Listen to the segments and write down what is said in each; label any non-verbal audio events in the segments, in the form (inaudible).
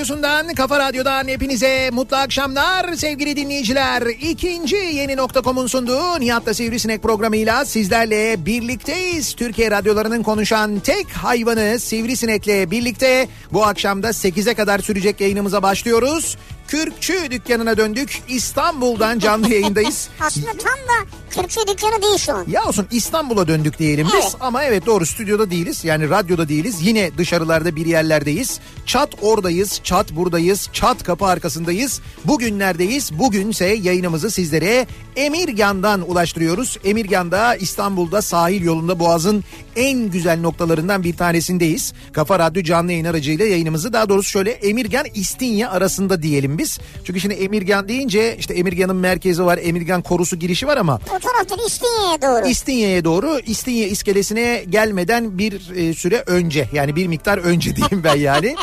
radyosundan, kafa radyodan hepinize mutlu akşamlar sevgili dinleyiciler. İkinci yeni nokta.com'un sunduğu Nihat'la Sivrisinek programıyla sizlerle birlikteyiz. Türkiye radyolarının konuşan tek hayvanı Sivrisinek'le birlikte bu akşamda 8'e kadar sürecek yayınımıza başlıyoruz. Kürkçü dükkanına döndük. İstanbul'dan canlı (laughs) yayındayız. Aslında tam da Kürkçü dükkanı değil şu an. Ya olsun İstanbul'a döndük diyelim biz Evet. ama evet doğru stüdyoda değiliz yani radyoda değiliz yine dışarılarda bir yerlerdeyiz. Çat oradayız, çat buradayız, çat kapı arkasındayız. Bugünlerdeyiz. Bugünse yayınımızı sizlere Emirgan'dan ulaştırıyoruz. Emirgan'da İstanbul'da sahil yolunda Boğaz'ın en güzel noktalarından bir tanesindeyiz. Kafa Radyo canlı yayın aracıyla yayınımızı daha doğrusu şöyle Emirgan İstinye arasında diyelim biz. Çünkü şimdi Emirgan deyince işte Emirgan'ın merkezi var, Emirgan korusu girişi var ama O taraftan İstinye'ye doğru. İstinye'ye doğru İstinye iskelesine gelmeden bir e, süre önce yani bir miktar önce (laughs) diyeyim ben yani.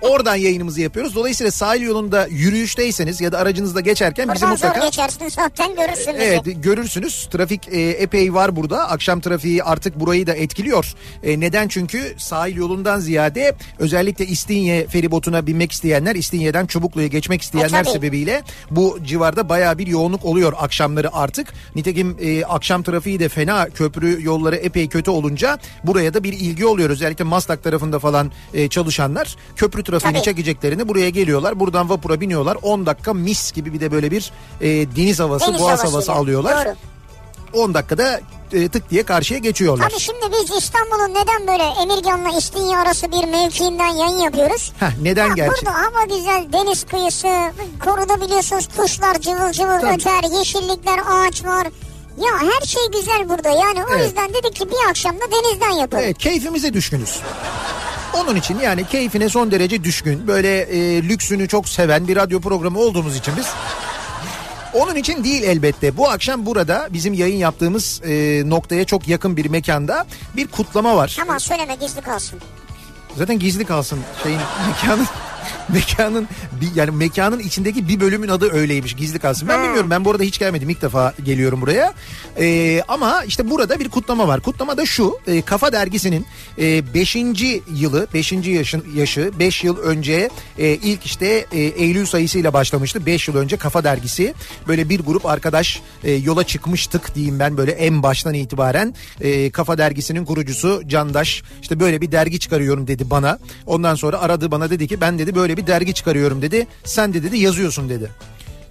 Oradan yayınımızı yapıyoruz. Dolayısıyla sahil yolunda yürüyüşteyseniz ya da aracınızda geçerken bizi mutlaka geçersin zaten görürsün bizi. Evet görürsünüz trafik e, epey var burada. Akşam trafiği artık burayı da etkiliyor. E, neden? Çünkü sahil yolundan ziyade özellikle İstinye feribotuna binmek isteyenler, İstinye'den Çubuklu'ya geçmek isteyenler E, sebebiyle bu civarda baya bir yoğunluk oluyor akşamları artık. Nitekim e, akşam trafiği de fena köprü yolları epey kötü olunca buraya da bir ilgi oluyor. Özellikle Maslak tarafında falan e, çalışanlar köprü trafiğini Tabii. çekeceklerini buraya geliyorlar. Buradan vapura biniyorlar. 10 dakika mis gibi bir de böyle bir e, deniz havası, Deniz boğaz havasıyla. havası alıyorlar. Doğru. 10 dakikada e, tık diye karşıya geçiyorlar. Tabii şimdi biz İstanbul'un neden böyle Emirgan'la İstinye arası bir mevkiinden yayın yapıyoruz? Heh, neden Ya gerçek? Burada hava güzel, deniz kıyısı, koruda biliyorsunuz kuşlar cıvıl cıvıl Tabii. öter, yeşillikler, ağaç var. Ya her şey güzel burada yani o Evet. yüzden dedik ki bir akşam da denizden yapalım. Evet keyfimize düşkünüz. Onun için yani keyfine son derece düşkün, böyle e, lüksünü çok seven bir radyo programı olduğumuz için biz... Onun için değil elbette. Bu akşam burada bizim yayın yaptığımız e, noktaya çok yakın bir mekanda bir kutlama var. Ama söyleme gizli kalsın. Zaten gizli kalsın şeyin (laughs) mekanın (laughs) mekanın bir, yani mekanın içindeki bir bölümün adı öyleymiş gizli kalsın. Ben bilmiyorum ben bu arada hiç gelmedim ilk defa geliyorum buraya. Ee, ama işte burada bir kutlama var. Kutlama da şu e, Kafa Dergisi'nin 5. yılı 5. yaşın yaşı 5 yıl önce e, ilk işte e, Eylül sayısıyla başlamıştı. 5 yıl önce Kafa Dergisi böyle bir grup arkadaş e, yola çıkmıştık diyeyim ben böyle en baştan itibaren e, Kafa Dergisi'nin kurucusu Candaş işte böyle bir dergi çıkarıyorum dedi bana. Ondan sonra aradı bana dedi ki ben dedi böyle bir dergi çıkarıyorum dedi. Sen de dedi yazıyorsun dedi.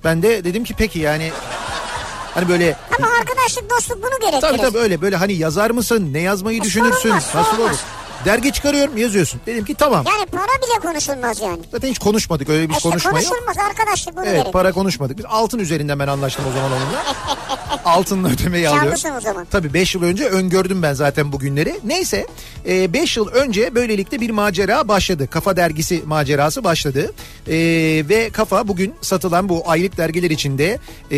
Ben de dedim ki peki yani hani böyle Ama arkadaşlık dostluk bunu gerektirir. tabii tabii öyle böyle hani yazar mısın ne yazmayı düşünürsün Sorulmaz, nasıl olur? Dergi çıkarıyorum yazıyorsun. Dedim ki tamam. Yani para bile konuşulmaz yani. Zaten hiç konuşmadık öyle bir İşte konuşma yok. konuşulmaz arkadaşlık bunu Evet gerekir. para konuşmadık. Biz altın üzerinden ben anlaştım o zaman onunla. (laughs) Altınla ödemeyi alıyorum. Kârlısın o zaman. Tabii 5 yıl önce öngördüm ben zaten bu günleri. Neyse 5 yıl önce böylelikle bir macera başladı. Kafa dergisi macerası başladı. E, ve Kafa bugün satılan bu aylık dergiler içinde e,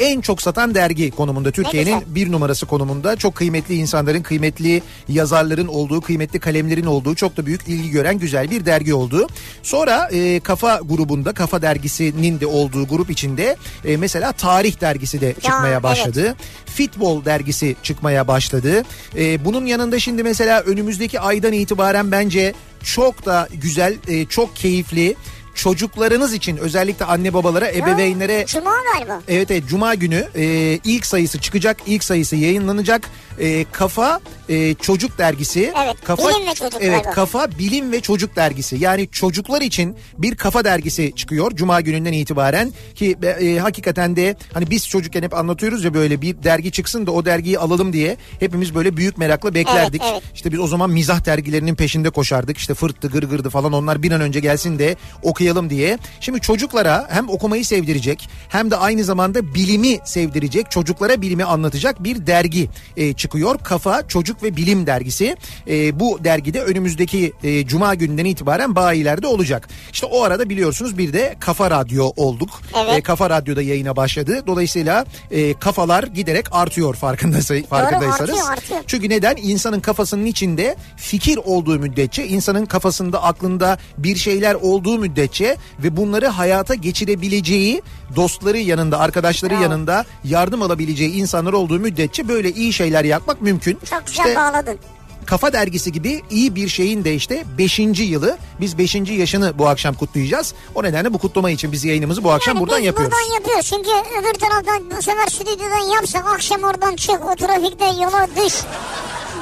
en çok satan dergi konumunda. Türkiye'nin bir numarası konumunda. Çok kıymetli insanların, kıymetli yazarların olduğu, kıymetli kalemlerin olduğu çok da büyük ilgi gören güzel bir dergi oldu. Sonra e, Kafa grubunda, Kafa dergisinin de olduğu grup içinde e, mesela Tarih dergisi de çıkmaya evet. başladı. Futbol dergisi çıkmaya başladı. Ee, bunun yanında şimdi mesela önümüzdeki aydan itibaren bence çok da güzel, e, çok keyifli çocuklarınız için özellikle anne babalara, ebeveynlere Cuma galiba. Evet evet Cuma günü e, ilk sayısı çıkacak. ilk sayısı yayınlanacak. E, Kafa e, Çocuk Dergisi. Evet, Kafa, Bilim ve Çocuk Evet galiba. Kafa Bilim ve Çocuk Dergisi. Yani çocuklar için bir kafa dergisi çıkıyor Cuma gününden itibaren. Ki e, hakikaten de hani biz çocukken hep anlatıyoruz ya böyle bir dergi çıksın da o dergiyi alalım diye. Hepimiz böyle büyük merakla beklerdik. Evet, evet. İşte biz o zaman mizah dergilerinin peşinde koşardık. İşte fırttı gırgırdı falan onlar bir an önce gelsin de okuyalım diye. Şimdi çocuklara hem okumayı sevdirecek hem de aynı zamanda bilimi sevdirecek çocuklara bilimi anlatacak bir dergi e, çıkıyor. Kafa Çocuk ve Bilim dergisi. E, bu dergide önümüzdeki e, cuma gününden itibaren bayilerde olacak. İşte o arada biliyorsunuz bir de Kafa Radyo olduk. Evet. E, Kafa Radyo'da yayına başladı. Dolayısıyla e, kafalar giderek artıyor farkındaysa, farkındaysanız. artıyor, artıyor. Çünkü neden? İnsanın kafasının içinde fikir olduğu müddetçe, insanın kafasında, aklında bir şeyler olduğu müddetçe ve bunları hayata geçirebileceği dostları yanında, arkadaşları Bravo. yanında yardım alabileceği insanlar olduğu müddetçe böyle iyi şeyler yapmak mümkün. Çok güzel İşte bağladın. Kafa Dergisi gibi iyi bir şeyin de işte 5. yılı. Biz 5. yaşını bu akşam kutlayacağız. O nedenle bu kutlama için biz yayınımızı bu akşam Yani buradan biz yapıyoruz. Buradan yapıyoruz çünkü öbür taraftan bu sefer stüdyodan yapsak akşam oradan çık o trafikte yola düş.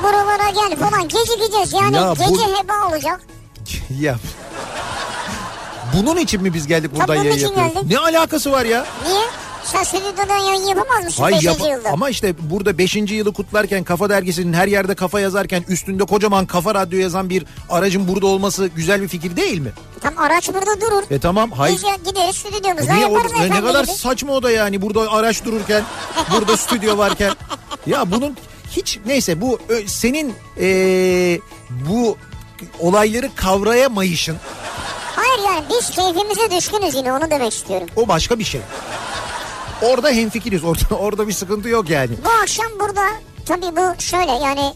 Buralara gel falan gecikeceğiz yani Ya bu- gece heba olacak. (laughs) ya. Bunun için mi biz geldik buradan bunun yayın için yapıyoruz? geldik. Ne alakası var ya? Niye? Sen stüdyodan yayın yapamaz mısın Hayır 5. yap- yılda? ama işte burada 5. yılı kutlarken Kafa Dergisi'nin her yerde kafa yazarken üstünde kocaman Kafa Radyo yazan bir aracın burada olması güzel bir fikir değil mi? Tam araç burada durur. E tamam hayır. Biz ya gideriz stüdyomuzda Niye o, yaparız ne, ne efendi kadar gibi. saçma o da yani burada araç dururken burada stüdyo varken (laughs) ya bunun hiç neyse bu ö, senin e, bu olayları kavrayamayışın Hayır yani biz keyfimize düşkünüz yine onu demek istiyorum. o başka bir şey. Orada hemfikiriz orada (laughs) orada bir sıkıntı yok yani. Bu akşam burada tabii bu şöyle yani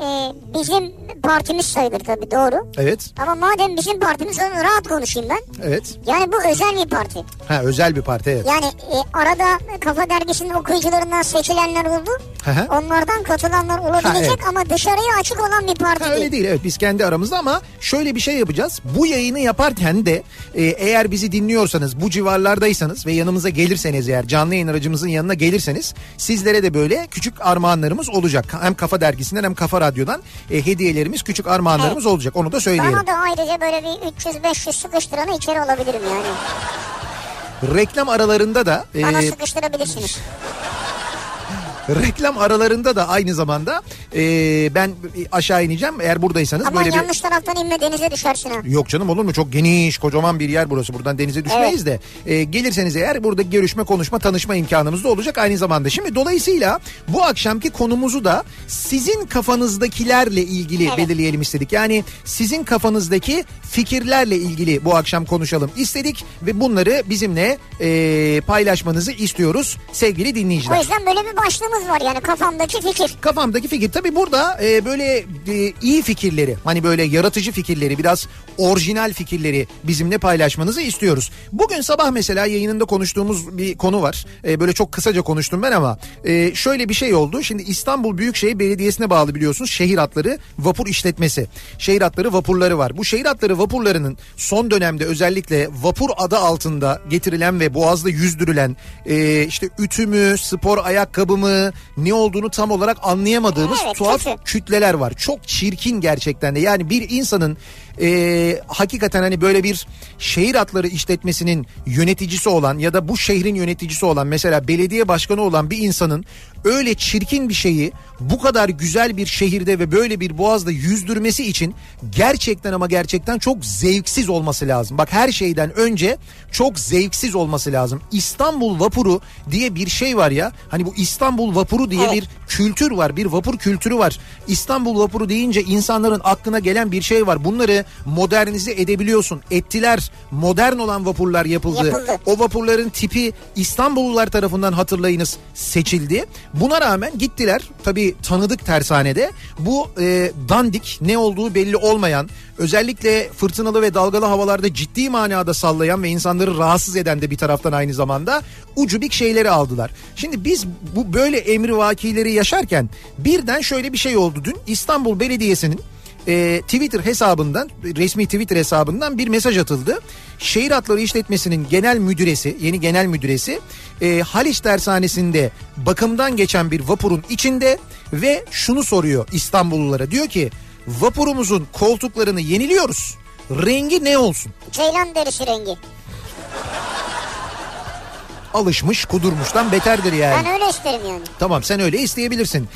e, bizim partimiz sayılır tabii doğru. Evet Ama madem bizim partimiz onu rahat konuşayım ben. evet Yani bu özel bir parti. ha özel bir parti evet. Yani e, arada Kafa Dergisi'nin okuyucularından seçilenler oldu. Hı hı. Onlardan katılanlar olabilecek Ha, evet. ama dışarıya açık olan bir parti Ha, değil. öyle değil evet biz kendi aramızda ama şöyle bir şey yapacağız. Bu yayını yaparken de e, eğer bizi dinliyorsanız bu civarlardaysanız ve yanımıza gelirseniz eğer canlı yayın aracımızın yanına gelirseniz sizlere de böyle küçük armağanlarımız olacak. Hem Kafa Dergisi'nden hem Kafa Radyo'dan e, hediyelerimiz küçük armağanlarımız olacak onu da söyleyelim. Bana da ayrıca böyle bir 300-500 sıkıştıranı içeri alabilirim yani. Reklam aralarında da e, Bana sıkıştırabilirsiniz. Reklam aralarında da aynı zamanda e, ben aşağı ineceğim eğer buradaysanız Ama böyle bir yanlış taraftan inme denize düşersin ha. Yok canım olur mu? Çok geniş, kocaman bir yer burası. Buradan denize düşmeyiz de. E, gelirseniz eğer burada görüşme, konuşma, tanışma imkanımız da olacak aynı zamanda. Şimdi dolayısıyla bu akşamki konumuzu da sizin kafanızdakilerle ilgili Evet. belirleyelim istedik. Yani sizin kafanızdaki fikirlerle ilgili bu akşam konuşalım istedik ve bunları bizimle e, paylaşmanızı istiyoruz sevgili O dinleyiciler. yüzden böyle bir başlığımız var yani kafamdaki fikir. Kafamdaki fikir tabii burada e, böyle e, iyi fikirleri hani böyle yaratıcı fikirleri biraz orijinal fikirleri bizimle paylaşmanızı istiyoruz. Bugün sabah mesela yayınında konuştuğumuz bir konu var. E, böyle çok kısaca konuştum ben ama e, şöyle bir şey oldu. Şimdi İstanbul Büyükşehir Belediyesi'ne bağlı biliyorsunuz şehir hatları vapur işletmesi. Şehir hatları vapurları var. Bu şehir hatları vapurlarının son dönemde özellikle vapur adı altında getirilen ve boğazda yüzdürülen e, işte ütü mü, spor ayakkabı mı ne olduğunu tam olarak anlayamadığımız Evet, tuhaf kötü. kütleler var. Çok çirkin gerçekten de. Yani bir insanın e, hakikaten hani böyle bir şehir hatları işletmesinin yöneticisi olan ya da bu şehrin yöneticisi olan mesela belediye başkanı olan bir insanın öyle çirkin bir şeyi bu kadar güzel bir şehirde ve böyle bir boğazda yüzdürmesi için gerçekten ama gerçekten çok zevksiz olması lazım. Bak her şeyden önce çok zevksiz olması lazım. İstanbul vapuru diye bir şey var ya. Hani bu İstanbul vapuru diye bir kültür var. Bir vapur kültürü var. İstanbul vapuru deyince insanların aklına gelen bir şey var. Bunları modernize edebiliyorsun. Ettiler. Modern olan vapurlar yapıldı. Yapıldı. O vapurların tipi İstanbullular tarafından hatırlayınız seçildi. Buna rağmen gittiler tabii tanıdık tersanede bu e, dandik ne olduğu belli olmayan özellikle fırtınalı ve dalgalı havalarda ciddi manada sallayan ve insanları rahatsız eden de bir taraftan aynı zamanda ucubik şeyleri aldılar. Şimdi biz bu böyle emri vakileri yaşarken birden şöyle bir şey oldu dün İstanbul Belediyesi'nin e, Twitter hesabından resmi Twitter hesabından bir mesaj atıldı. Şehir Hatları İşletmesi'nin genel müdüresi yeni genel müdüresi e, Haliç Tersanesi'nde bakımdan geçen bir vapurun içinde ve şunu soruyor İstanbullulara diyor ki vapurumuzun koltuklarını yeniliyoruz rengi ne olsun? Ceylan derisi rengi. Alışmış kudurmuştan beterdir yani. Ben öyle isterim yani. Tamam sen öyle isteyebilirsin.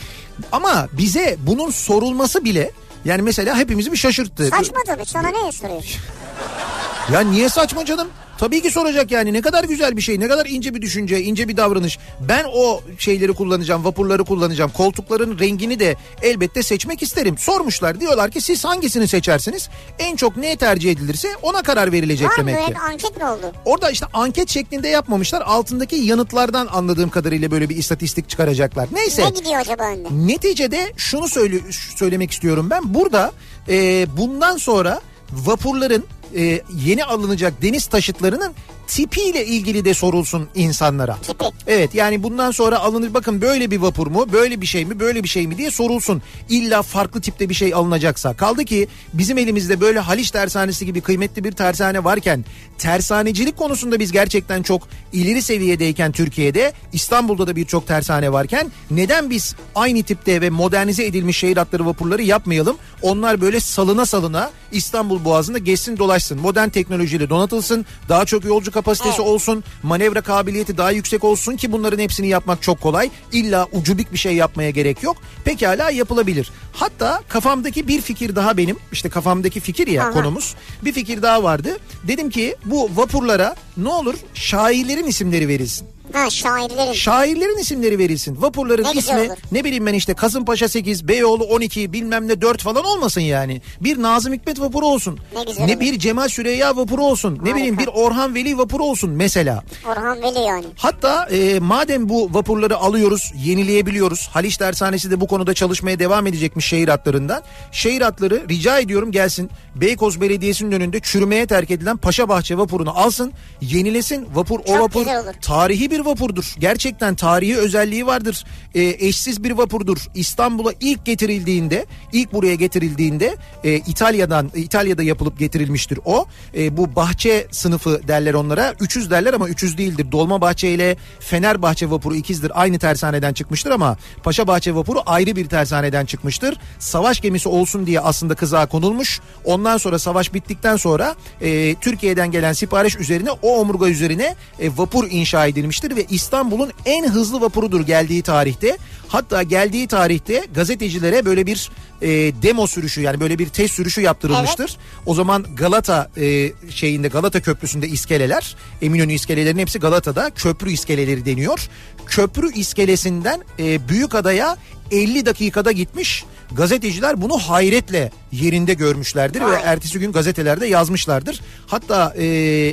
Ama bize bunun sorulması bile yani mesela hepimizi bir şaşırttı. Saçma tabii sana ne soruyorsun? (laughs) Ya niye saçma canım? Tabii ki soracak yani ne kadar güzel bir şey ne kadar ince bir düşünce ince bir davranış. Ben o şeyleri kullanacağım vapurları kullanacağım koltukların rengini de elbette seçmek isterim. Sormuşlar diyorlar ki siz hangisini seçersiniz? En çok ne tercih edilirse ona karar verilecek Var demek ki. böyle anket mi oldu? Orada işte anket şeklinde yapmamışlar altındaki yanıtlardan anladığım kadarıyla böyle bir istatistik çıkaracaklar. Neyse. Ne gidiyor acaba önde? Neticede şunu söyle, söylemek istiyorum ben. Burada e, bundan sonra vapurların e, yeni alınacak deniz taşıtlarının tipiyle ilgili de sorulsun insanlara. Tipi. Evet yani bundan sonra alınır bakın böyle bir vapur mu böyle bir şey mi böyle bir şey mi diye sorulsun. İlla farklı tipte bir şey alınacaksa. Kaldı ki bizim elimizde böyle Haliç Tersanesi gibi kıymetli bir tersane varken tersanecilik konusunda biz gerçekten çok ileri seviyedeyken Türkiye'de İstanbul'da da birçok tersane varken neden biz aynı tipte ve modernize edilmiş şehir hatları vapurları yapmayalım? Onlar böyle salına salına İstanbul Boğazı'nda geçsin dolaşsın. Modern teknolojiyle donatılsın. Daha çok yolcu kapasitesi Evet. olsun. Manevra kabiliyeti daha yüksek olsun ki bunların hepsini yapmak çok kolay. İlla ucubik bir şey yapmaya gerek yok. Pekala yapılabilir. Hatta kafamdaki bir fikir daha benim. işte kafamdaki fikir ya Aha. konumuz. Bir fikir daha vardı. Dedim ki bu vapurlara ne olur şairlerin isimleri verilsin. Ha şairlerin. Şairlerin isimleri verilsin. Vapurların Ne ismi olur. ne bileyim ben işte Kasımpaşa 8, Beyoğlu 12 bilmem ne 4 falan olmasın yani. Bir Nazım Hikmet vapuru olsun. Ne güzel olur. bir Cemal Süreyya vapuru olsun. Ne Harika. bileyim bir Orhan Veli vapuru olsun mesela. Orhan Veli yani. Hatta e, madem bu vapurları alıyoruz, yenileyebiliyoruz. Haliç Tersanesi de bu konuda çalışmaya devam edecekmiş şehir hatlarından. Şehir hatları rica ediyorum gelsin. Beykoz Belediyesi'nin önünde çürümeye terk edilen Paşabahçe vapurunu alsın, yenilesin. Vapur o Çok vapur güzel olur. tarihi bir vapurdur. Gerçekten tarihi özelliği vardır. E, eşsiz bir vapurdur. İstanbul'a ilk getirildiğinde, ilk buraya getirildiğinde e, İtalya'dan İtalya'da yapılıp getirilmiştir o. E, bu bahçe sınıfı derler onlara. 300 derler ama 300 değildir. Dolmabahçe ile Fenerbahçe vapuru ikizdir. Aynı tersaneden çıkmıştır ama Paşabahçe vapuru ayrı bir tersaneden çıkmıştır. Savaş gemisi olsun diye aslında kızağa konulmuş. Ondan sonra savaş bittikten sonra e, Türkiye'den gelen sipariş üzerine o omurga üzerine e, vapur inşa edilmiştir ve İstanbul'un en hızlı vapurudur geldiği tarihte. Hatta geldiği tarihte gazetecilere böyle bir e, demo sürüşü yani böyle bir test sürüşü yaptırılmıştır. O zaman Galata e, şeyinde Galata Köprüsü'nde iskeleler Eminönü iskelelerinin hepsi Galata'da köprü iskeleleri deniyor. Köprü iskelesinden e, Büyükada'ya 50 dakikada gitmiş. Gazeteciler bunu hayretle yerinde görmüşlerdir ve Vay. ertesi gün gazetelerde yazmışlardır. Hatta e,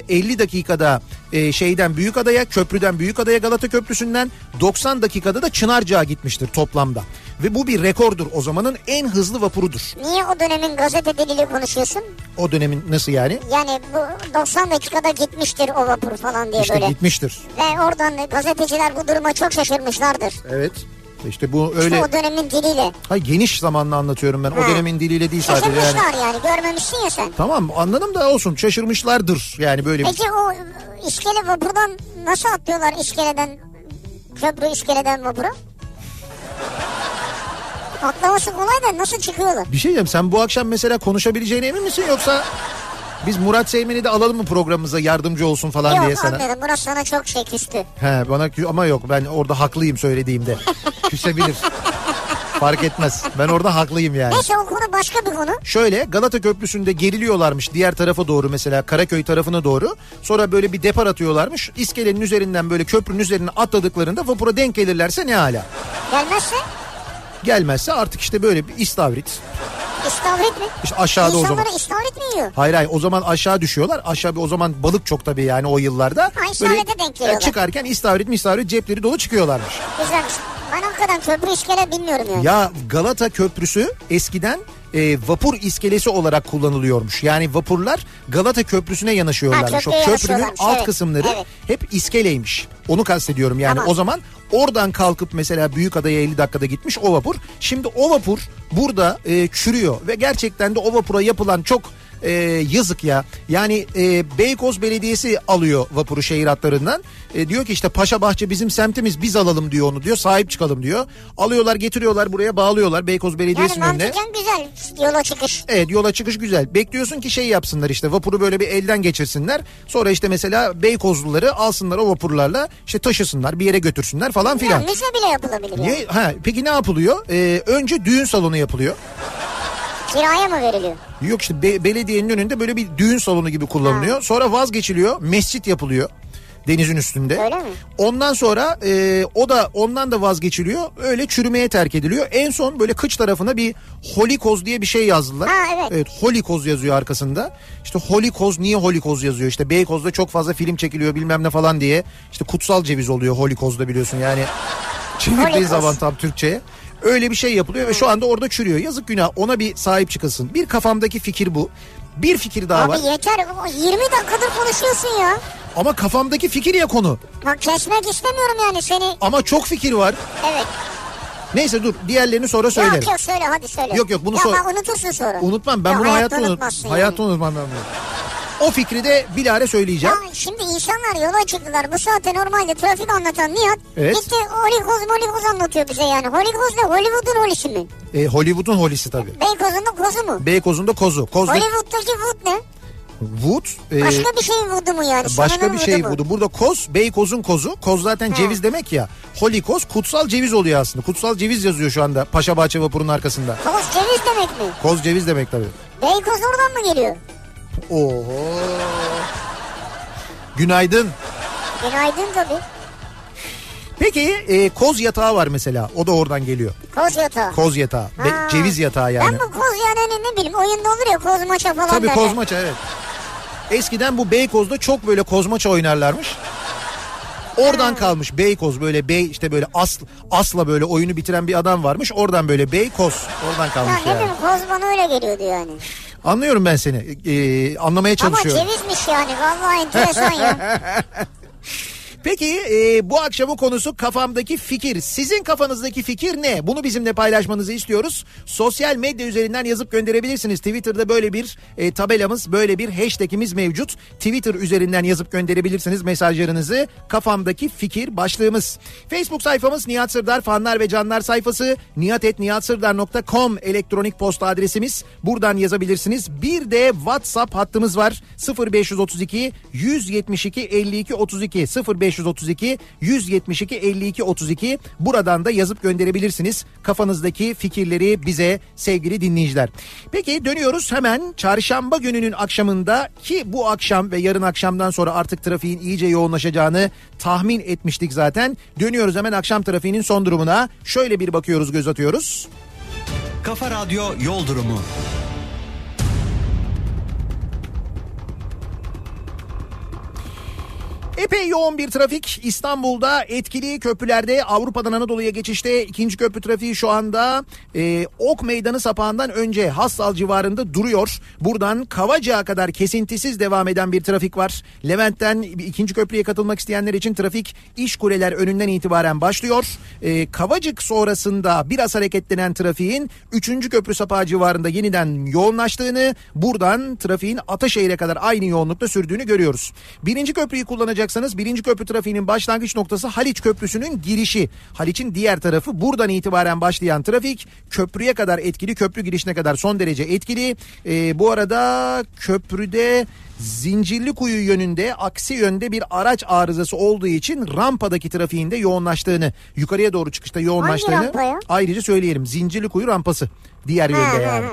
50 dakikada e, şeyden Büyükada'ya, köprüden Büyükada'ya Galata Köprüsü'nden 90 dakikada da Çınarca'ya gitmiştir toplamda. Ve bu bir rekordur. O zamanın en hızlı vapurudur. Niye o dönemin gazete diliyle konuşuyorsun? O dönemin nasıl yani? Yani bu 90 dakikada gitmiştir o vapur falan diye İşte böyle. gitmiştir. Ve oradan da gazeteciler bu duruma çok şaşırmışlardır. Evet. İşte bu öyle İşte o dönemin diliyle. Hayır, geniş zamanla anlatıyorum ben. O Ha. dönemin diliyle değil sadece yani. Şaşırmışlar yani. Görmemişsin ya sen. Tamam anladım da olsun şaşırmışlardır yani böyle bir. Peki o iskele vapurdan nasıl atlıyorlar iskeleden köprü iskeleden vapura? Atlaması kolay da nasıl çıkıyorlar? Bir şey diyeceğim sen bu akşam mesela konuşabileceğine emin misin yoksa biz Murat Seymen'i de alalım mı programımıza yardımcı olsun falan diye Yok sana. anladım Murat sana çok şey küstü. He bana ama yok ben orada haklıyım söylediğimde. (laughs) Küsebilir. Fark etmez. Ben orada haklıyım yani. Neyse o konu başka bir konu. Şöyle Galata Köprüsü'nde geriliyorlarmış diğer tarafa doğru mesela Karaköy tarafına doğru. Sonra böyle bir depar atıyorlarmış. İskelenin üzerinden böyle köprünün üzerine atladıklarında vapura denk gelirlerse ne hala. Gelmezse Gelmezse artık işte böyle bir istavrit. istavrit mi? İşte aşağıda o zaman. İstavrit mi yiyor? Hayır hayır o zaman aşağı düşüyorlar. Aşağı bir o zaman balık çok tabii yani o yıllarda. istavrite denk geliyorlar. e, çıkarken istavrit mi istavrit cepleri dolu çıkıyorlarmış. Güzelmiş. Ben hakikaten köprü iskele bilmiyorum yani. Ya Galata Köprüsü eskiden e, vapur iskelesi olarak kullanılıyormuş. Yani vapurlar Galata Köprüsü'ne yanaşıyorlarmış. Ha, o köprünün yanaşıyorlarmış, alt evet, kısımları evet. hep iskeleymiş. Onu kastediyorum yani Tamam. o zaman oradan kalkıp mesela Büyükada'ya 50 dakikada gitmiş o vapur. Şimdi o vapur burada e, çürüyor ve gerçekten de o vapura yapılan çok e, yazık ya. Yani e, Beykoz Belediyesi alıyor vapuru şehir hatlarından. E, diyor ki işte Paşa Bahçe bizim semtimiz biz alalım diyor onu diyor. Sahip çıkalım diyor. Alıyorlar getiriyorlar buraya bağlıyorlar Beykoz Yani Belediyesi'nin önüne. mantıken güzel yola çıkış. Evet yola çıkış güzel. Bekliyorsun ki şey yapsınlar işte vapuru böyle bir elden geçirsinler. Sonra işte mesela Beykozluları alsınlar o vapurlarla işte taşısınlar bir yere götürsünler falan filan. Yani müze bile yapılabilir yani. Niye? Ha, peki ne yapılıyor? Ee, önce düğün salonu yapılıyor. Kiraya mı veriliyor? Yok işte be- belediyenin önünde böyle bir düğün salonu gibi kullanılıyor. Sonra vazgeçiliyor. Mescit yapılıyor denizin üstünde. Öyle mi? Ondan sonra e, o da ondan da vazgeçiliyor. Öyle çürümeye terk ediliyor. En son böyle kıç tarafına bir holikoz diye bir şey yazdılar. Ha, evet. Evet holikoz yazıyor arkasında. İşte holikoz niye holikoz yazıyor? İşte Beykoz'da çok fazla film çekiliyor bilmem ne falan diye. İşte kutsal ceviz oluyor holikozda biliyorsun yani. (laughs) Çevirdiği zaman tam Türkçe'ye. Öyle bir şey yapılıyor ve şu anda orada çürüyor. Yazık günah ona bir sahip çıkasın. Bir kafamdaki fikir bu. Bir fikir daha var. Abi yeter 20 dakikadır konuşuyorsun ya. Ama kafamdaki fikir ya konu. Bak kesmek istemiyorum yani seni. Ama çok fikir var. Evet. Neyse dur diğerlerini sonra söylerim. Yok yok söyle hadi söyle. Yok, yok, bunu ya sor- unutursun sonra. Unutmam ben Ya bunu hayatta, unut unutmazsın hayatta yani. unutmam ben bunu. O fikri de bilare söyleyeceğim. Ya şimdi insanlar yola çıktılar. Bu saatte normalde trafik anlatan Nihat Evet. gitti holikoz molikoz anlatıyor bize yani. Holikoz ne? Hollywood'un holisi mi? E, Hollywood'un holisi tabii. Beykoz'un da kozu mu? Beykoz'un da kozu. Koz'da Hollywood'daki wood ne? Wood. e, Başka bir şeyin wood'u mu yani? başka bir şey budu. Burada koz, Beykoz'un kozu. Koz zaten ceviz demek ya. Holikoz kutsal ceviz oluyor aslında. Kutsal ceviz yazıyor şu anda Paşa Bahçe vapurunun arkasında. Koz ceviz demek mi? Koz ceviz demek tabii. Beykoz oradan mı geliyor? Oho. Günaydın. Günaydın tabii. Peki e, koz yatağı var mesela. O da oradan geliyor. Koz yatağı. Koz yatağı. Be- ceviz yatağı yani. Ben bu koz yani ne bileyim oyunda olur ya koz maça falan Tabii derler. kozmaça evet. Eskiden bu Beykoz'da çok böyle kozmaça oynarlarmış. Oradan kalmış Beykoz böyle bey işte böyle asl, asla böyle oyunu bitiren bir adam varmış. Oradan böyle Beykoz oradan Ya kalmış ne yani. bileyim koz bana öyle geliyordu yani. Anlıyorum ben seni. Ee, anlamaya Ama çalışıyorum. cevizmiş yani vallahi enteresan ya. (laughs) Peki e, bu akşamın konusu kafamdaki fikir. Sizin kafanızdaki fikir ne? Bunu bizimle paylaşmanızı istiyoruz. Sosyal medya üzerinden yazıp gönderebilirsiniz. Twitter'da böyle bir e, tabelamız, böyle bir hashtagimiz mevcut. Twitter üzerinden yazıp gönderebilirsiniz mesajlarınızı. Kafamdaki fikir başlığımız. Facebook sayfamız Nihat Sırdar fanlar ve canlar sayfası. nihatetnihatsırdar.com elektronik posta adresimiz. Buradan yazabilirsiniz. Bir de WhatsApp hattımız var. 0532 172 52 32 0532 172 52 32 buradan da yazıp gönderebilirsiniz kafanızdaki fikirleri bize sevgili dinleyiciler. Peki dönüyoruz hemen çarşamba gününün akşamında ki bu akşam ve yarın akşamdan sonra artık trafiğin iyice yoğunlaşacağını tahmin etmiştik zaten. Dönüyoruz hemen akşam trafiğinin son durumuna. Şöyle bir bakıyoruz göz atıyoruz. Kafa Radyo Yol Durumu. Epey yoğun bir trafik İstanbul'da etkili köprülerde Avrupa'dan Anadolu'ya geçişte ikinci köprü trafiği şu anda e, Ok Meydanı sapağından önce Hassal civarında duruyor. Buradan Kavacık'a kadar kesintisiz devam eden bir trafik var. Levent'ten ikinci köprüye katılmak isteyenler için trafik iş kuleler önünden itibaren başlıyor. E, Kavacık sonrasında biraz hareketlenen trafiğin üçüncü köprü sapağı civarında yeniden yoğunlaştığını buradan trafiğin Ataşehir'e kadar aynı yoğunlukta sürdüğünü görüyoruz. Birinci köprüyü kullanacak kullanacaksanız birinci köprü trafiğinin başlangıç noktası Haliç Köprüsü'nün girişi. Haliç'in diğer tarafı buradan itibaren başlayan trafik köprüye kadar etkili. Köprü girişine kadar son derece etkili. Ee, bu arada köprüde Zincirlikuyu yönünde aksi yönde bir araç arızası olduğu için rampadaki trafiğin de yoğunlaştığını yukarıya doğru çıkışta yoğunlaştığını ayrıca söyleyelim. Zincirlikuyu rampası diğer yönde yani.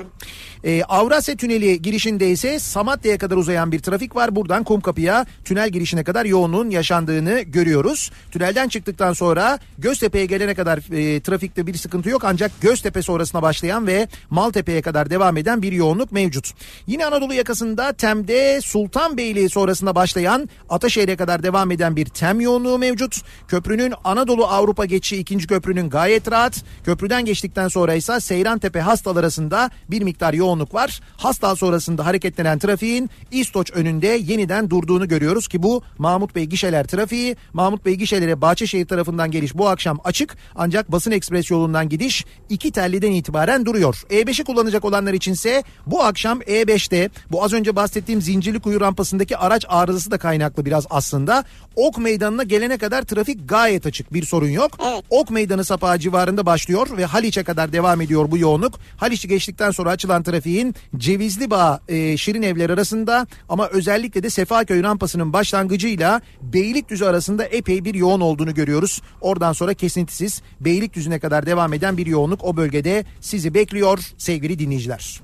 Ee, Avrasya Tüneli girişinde ise Samatya'ya kadar uzayan bir trafik var. Buradan Kumkapı'ya tünel girişine kadar yoğunluğun yaşandığını görüyoruz. Tünelden çıktıktan sonra Göztepe'ye gelene kadar e, trafikte bir sıkıntı yok. Ancak Göztepe sonrasına başlayan ve Maltepe'ye kadar devam eden bir yoğunluk mevcut. Yine Anadolu yakasında Tem'de Sultanbeyli sonrasında başlayan Ataşehir'e kadar devam eden bir Tem yoğunluğu mevcut. Köprünün Anadolu Avrupa geçişi ikinci köprünün gayet rahat. Köprüden geçtikten sonra ise Seyrantepe Hastal arasında bir miktar yoğunluk var. Hastal sonrasında hareketlenen trafiğin İstoç önünde yeniden durduğunu görüyoruz ki bu Mahmut Bey gişeler trafiği. Mahmut Bey gişelere Bahçeşehir tarafından geliş bu akşam açık ancak basın ekspres yolundan gidiş iki telliden itibaren duruyor. E5'i kullanacak olanlar içinse bu akşam E5'te bu az önce bahsettiğim Zincirlikuyu rampasındaki araç arızası da kaynaklı biraz aslında. Ok meydanına gelene kadar trafik gayet açık bir sorun yok. Evet. Ok meydanı sapağı civarında başlıyor ve Haliç'e kadar devam ediyor bu yoğunluk. Haliç'i geçtikten sonra açılan trafiğin Cevizli Bağ e, Şirin Evler arasında ama özellikle de Sefaköy rampasının başlangıcıyla Beylikdüzü arasında epey bir yoğun olduğunu görüyoruz. Oradan sonra kesintisiz Beylikdüzü'ne kadar devam eden bir yoğunluk o bölgede sizi bekliyor sevgili dinleyiciler.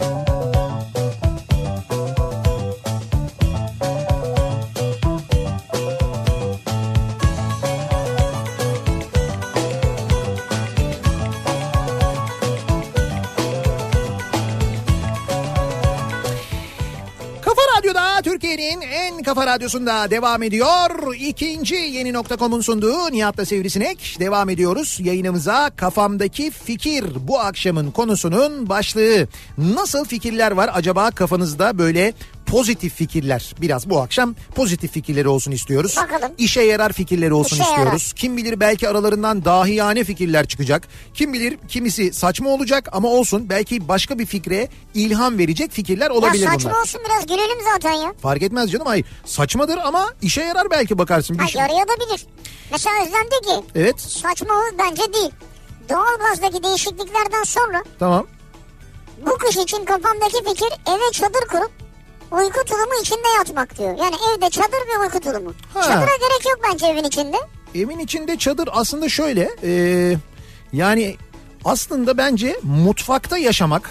Kafa Türkiye'nin en kafa radyosunda devam ediyor. İkinci yeni nokta.com'un sunduğu Nihat'la Sivrisinek. Devam ediyoruz yayınımıza. Kafamdaki fikir bu akşamın konusunun başlığı. Nasıl fikirler var acaba kafanızda böyle pozitif fikirler. Biraz bu akşam pozitif fikirleri olsun istiyoruz. Bakalım. İşe yarar fikirleri olsun İşe istiyoruz. Kim bilir belki aralarından dahiyane fikirler çıkacak. Kim bilir kimisi saçma olacak ama olsun belki başka bir fikre ilham verecek fikirler olabilir ya saçma bunlar. olsun biraz gülelim zaten ya. Fark etmez canım hayır. Saçmadır ama işe yarar belki bakarsın. Bir Ha, şey- yarayabilir. Mesela Özlem de ki Evet saçma bence değil. Doğalgazdaki değişikliklerden sonra tamam. bu kış için kafamdaki fikir eve çadır kurup uyku tulumu içinde yatmak diyor. Yani evde çadır ve uyku tulumu. Ha. Çadıra gerek yok bence evin içinde. Evin içinde çadır aslında şöyle e, yani aslında bence mutfakta yaşamak.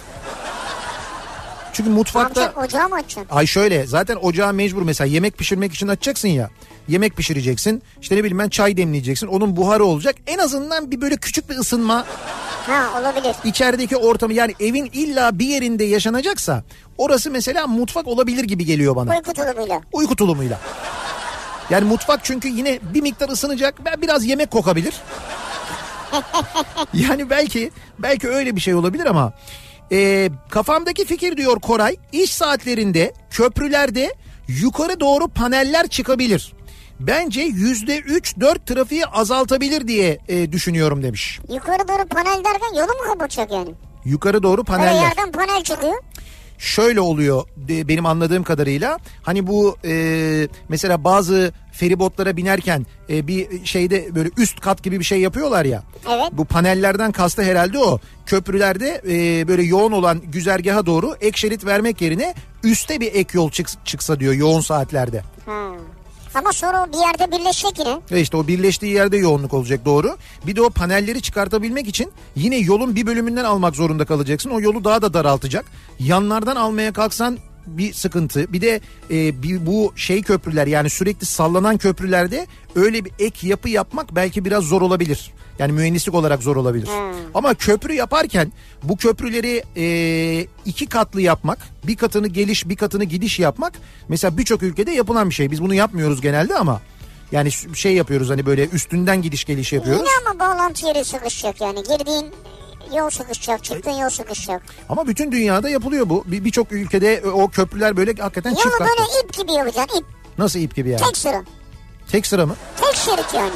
Çünkü mutfakta yapacaksın ocağı mı açacaksın? ay şöyle zaten ocağa mecbur mesela yemek pişirmek için açacaksın ya. Yemek pişireceksin. İşte ne bileyim ben çay demleyeceksin. Onun buharı olacak. En azından bir böyle küçük bir ısınma Ha olabilir. içerideki ortamı yani evin illa bir yerinde yaşanacaksa orası mesela mutfak olabilir gibi geliyor bana. Uyku tulumuyla. Uyku tulumuyla. Yani mutfak çünkü yine bir miktar ısınacak ve biraz yemek kokabilir. (laughs) yani belki belki öyle bir şey olabilir ama e, kafamdaki fikir diyor Koray iş saatlerinde köprülerde yukarı doğru paneller çıkabilir. Bence yüzde üç dört trafiği azaltabilir diye e, düşünüyorum demiş. Yukarı doğru panel derken yolu mu kapatacak yani? Yukarı doğru Böyle paneller. yerden panel çıkıyor. Şöyle oluyor benim anladığım kadarıyla hani bu e, mesela bazı feribotlara binerken e, bir şeyde böyle üst kat gibi bir şey yapıyorlar ya. Evet. Bu panellerden kastı herhalde o. Köprülerde e, böyle yoğun olan güzergaha doğru ek şerit vermek yerine üste bir ek yol çıks- çıksa diyor yoğun saatlerde. Ha. Ama sonra o bir yerde birleşecek yine. Ve işte o birleştiği yerde yoğunluk olacak doğru. Bir de o panelleri çıkartabilmek için yine yolun bir bölümünden almak zorunda kalacaksın. O yolu daha da daraltacak. Yanlardan almaya kalksan bir sıkıntı. Bir de e, bir, bu şey köprüler yani sürekli sallanan köprülerde öyle bir ek yapı yapmak belki biraz zor olabilir. Yani mühendislik olarak zor olabilir. Ama köprü yaparken bu köprüleri e, iki katlı yapmak, bir katını geliş, bir katını gidiş yapmak mesela birçok ülkede yapılan bir şey. Biz bunu yapmıyoruz genelde ama yani şey yapıyoruz hani böyle üstünden gidiş geliş yapıyoruz. Yine ama bağlantı yeri sıkışacak yani. Girdiğin yol sıkışacak, çıktığın yol sıkışacak. Ama bütün dünyada yapılıyor bu. Bir- Birçok ülkede o köprüler böyle hakikaten Yolu katlı. böyle ip gibi yapacaksın. ip. Nasıl ip gibi yani? Tek sıra. Tek sıra mı? Tek şerit yani.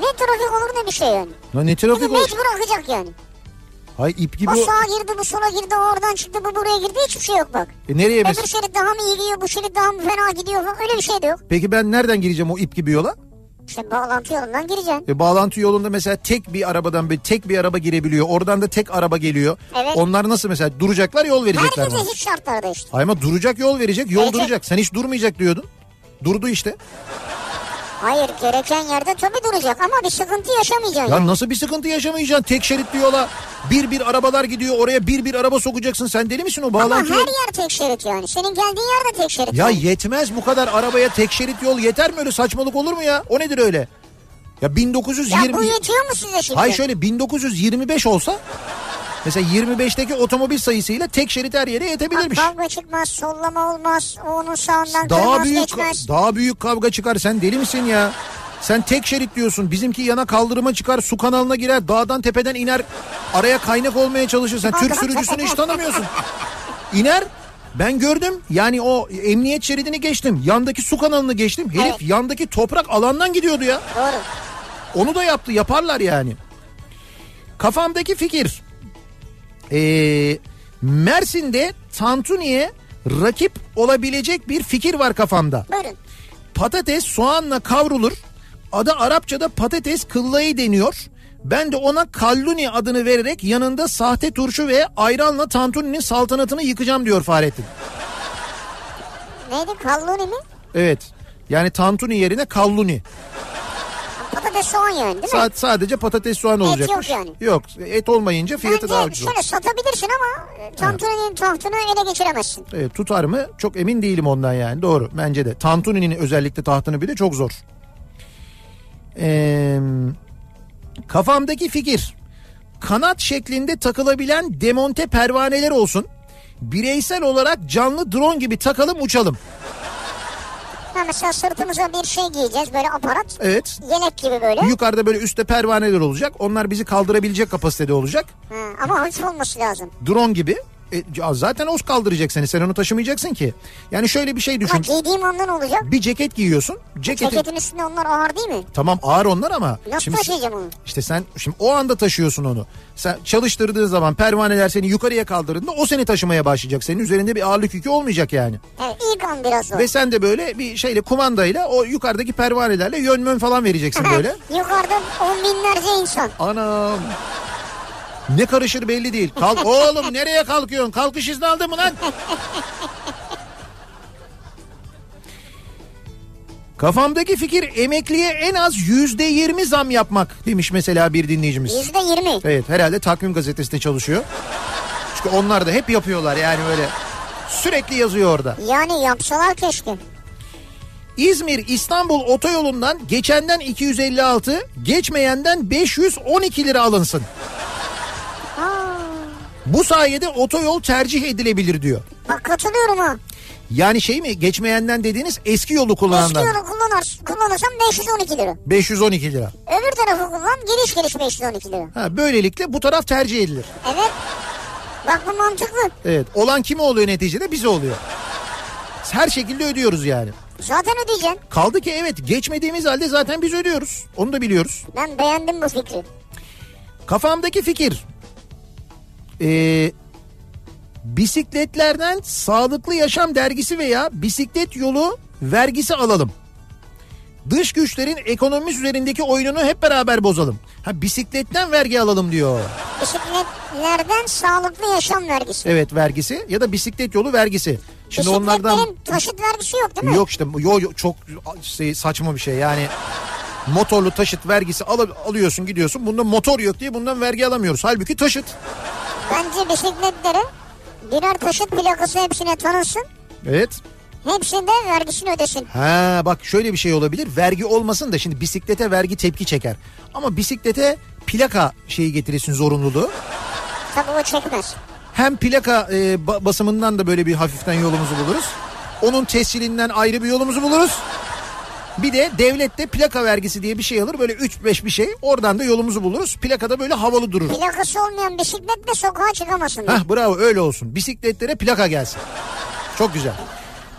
Ne trafik olur ne bir şey yani. Lan ne Bir trafik olur? mecbur akacak yani. Hay ip gibi O sağa girdi bu sola girdi oradan çıktı bu buraya girdi hiçbir şey yok bak. E nereye Öbür şerit daha mı iyi gidiyor bu şerit daha mı fena gidiyor öyle bir şey de yok. Peki ben nereden gireceğim o ip gibi yola? İşte bağlantı yolundan gireceksin. E, bağlantı yolunda mesela tek bir arabadan bir tek bir araba girebiliyor. Oradan da tek araba geliyor. Evet. Onlar nasıl mesela duracaklar yol verecekler Herkese bana. hiç şartlarda işte. Ay ama duracak yol verecek yol Verecek. duracak. Sen hiç durmayacak diyordun. Durdu işte. Hayır gereken yerde tabii duracak ama bir sıkıntı yaşamayacaksın. Ya nasıl bir sıkıntı yaşamayacaksın? Tek şeritli yola bir bir arabalar gidiyor. Oraya bir bir araba sokacaksın. Sen deli misin o Ama bağlantı her yolu? yer tek şerit yani. Senin geldiğin yer de tek şerit. Ya yani. yetmez bu kadar arabaya tek şerit yol yeter mi öyle saçmalık olur mu ya? O nedir öyle? Ya 1920 Ya bu yetiyor mu size şimdi? Hay şöyle 1925 olsa mesela 25'teki otomobil sayısıyla tek şerit her yere Bak, yetebilirmiş. kavga çıkmaz, sollama olmaz, onun sağından Daha kırmaz büyük geçmez. daha büyük kavga çıkar. Sen deli misin ya? Sen tek şerit diyorsun. Bizimki yana kaldırıma çıkar, su kanalına girer, dağdan tepeden iner. Araya kaynak olmaya çalışır. Sen Türk sürücüsünü hiç tanımıyorsun. İner. Ben gördüm. Yani o emniyet şeridini geçtim. Yandaki su kanalını geçtim. Herif Evet. yandaki toprak alandan gidiyordu ya. Doğru. Onu da yaptı. Yaparlar yani. Kafamdaki fikir. Ee, Mersin'de Tantuni'ye rakip olabilecek bir fikir var kafamda. Buyurun. Patates soğanla kavrulur. Adı Arapçada patates kıllayı deniyor. Ben de ona kalluni adını vererek yanında sahte turşu ve ayranla Tantuni'nin saltanatını yıkacağım diyor Fahrettin. Neydi kalluni mi? Evet. Yani tantuni yerine kalluni. Patates soğan yani değil mi? Sa- sadece patates soğan olacakmış. yok yani. Yok. Et olmayınca fiyatı daha Bence ucuz. olur. şöyle satabilirsin ama e, tantuninin tahtını ele geçiremezsin. Evet, tutar mı? Çok emin değilim ondan yani. Doğru bence de. Tantuni'nin özellikle tahtını bir de çok zor. Ee, kafamdaki fikir. Kanat şeklinde takılabilen demonte pervaneler olsun. Bireysel olarak canlı drone gibi takalım uçalım. Ha mesela sırtımıza bir şey giyeceğiz böyle aparat. Evet. Yelek gibi böyle. Yukarıda böyle üstte pervaneler olacak. Onlar bizi kaldırabilecek kapasitede olacak. Ha, ama hafif olması lazım. Drone gibi. E, zaten o kaldıracak seni. Sen onu taşımayacaksın ki. Yani şöyle bir şey düşün. giydiğim ondan olacak. Bir ceket giyiyorsun. Ceketin Ceketin üstünde onlar ağır değil mi? Tamam ağır onlar ama. Nasıl şimdi, taşıyacağım onu? İşte sen şimdi o anda taşıyorsun onu. Sen çalıştırdığın zaman pervaneler seni yukarıya kaldırdığında o seni taşımaya başlayacak. Senin üzerinde bir ağırlık yükü olmayacak yani. Evet ilk an biraz zor. Ve sen de böyle bir şeyle kumandayla o yukarıdaki pervanelerle yön mön falan vereceksin (laughs) böyle. Yukarıda on binlerce insan. Anam. Ne karışır belli değil. Kalk (laughs) oğlum nereye kalkıyorsun? Kalkış izni aldın mı lan? Kafamdaki fikir emekliye en az yüzde yirmi zam yapmak demiş mesela bir dinleyicimiz. Yüzde yirmi. Evet herhalde takvim gazetesinde çalışıyor. Çünkü onlar da hep yapıyorlar yani böyle sürekli yazıyor orada. Yani yapsalar keşke. İzmir İstanbul otoyolundan geçenden 256 geçmeyenden 512 lira alınsın. Bu sayede otoyol tercih edilebilir diyor. bak katılıyorum ha. Yani şey mi geçmeyenden dediğiniz eski yolu Eski kullananlar. yolu kullanır, kullanırsam 512 lira. 512 lira. Öbür tarafı kullan geliş geliş 512 lira. Ha, böylelikle bu taraf tercih edilir. Evet. Bak bu mantıklı. Evet olan kime oluyor neticede bize oluyor. Her şekilde ödüyoruz yani. Zaten ödeyeceksin. Kaldı ki evet geçmediğimiz halde zaten biz ödüyoruz. Onu da biliyoruz. Ben beğendim bu fikri. Kafamdaki fikir. Ee, bisikletlerden sağlıklı yaşam dergisi veya bisiklet yolu vergisi alalım. Dış güçlerin ekonomimiz üzerindeki oyununu hep beraber bozalım. Ha bisikletten vergi alalım diyor. Bisikletlerden sağlıklı yaşam vergisi. Evet vergisi ya da bisiklet yolu vergisi. Şimdi onlardan taşıt vergisi yok değil mi? yok işte yo, yo, çok şey, saçma bir şey yani. Motorlu taşıt vergisi al, alıyorsun gidiyorsun. Bunda motor yok diye bundan vergi alamıyoruz. Halbuki taşıt. Bence bisikletlere birer taşıt plakası hepsine tanınsın. Evet. Hepsinde vergisini ödesin. Ha bak şöyle bir şey olabilir. Vergi olmasın da şimdi bisiklete vergi tepki çeker. Ama bisiklete plaka şeyi getirirsin zorunluluğu. Tabii o çekmez. Hem plaka e, ba- basımından da böyle bir hafiften yolumuzu buluruz. Onun tescilinden ayrı bir yolumuzu buluruz. Bir de devlet de plaka vergisi diye bir şey alır. Böyle 3-5 bir şey. Oradan da yolumuzu buluruz. Plakada böyle havalı durur. Plakası olmayan bisikletle sokağa çıkamasın. Hah bravo öyle olsun. Bisikletlere plaka gelsin. Çok güzel.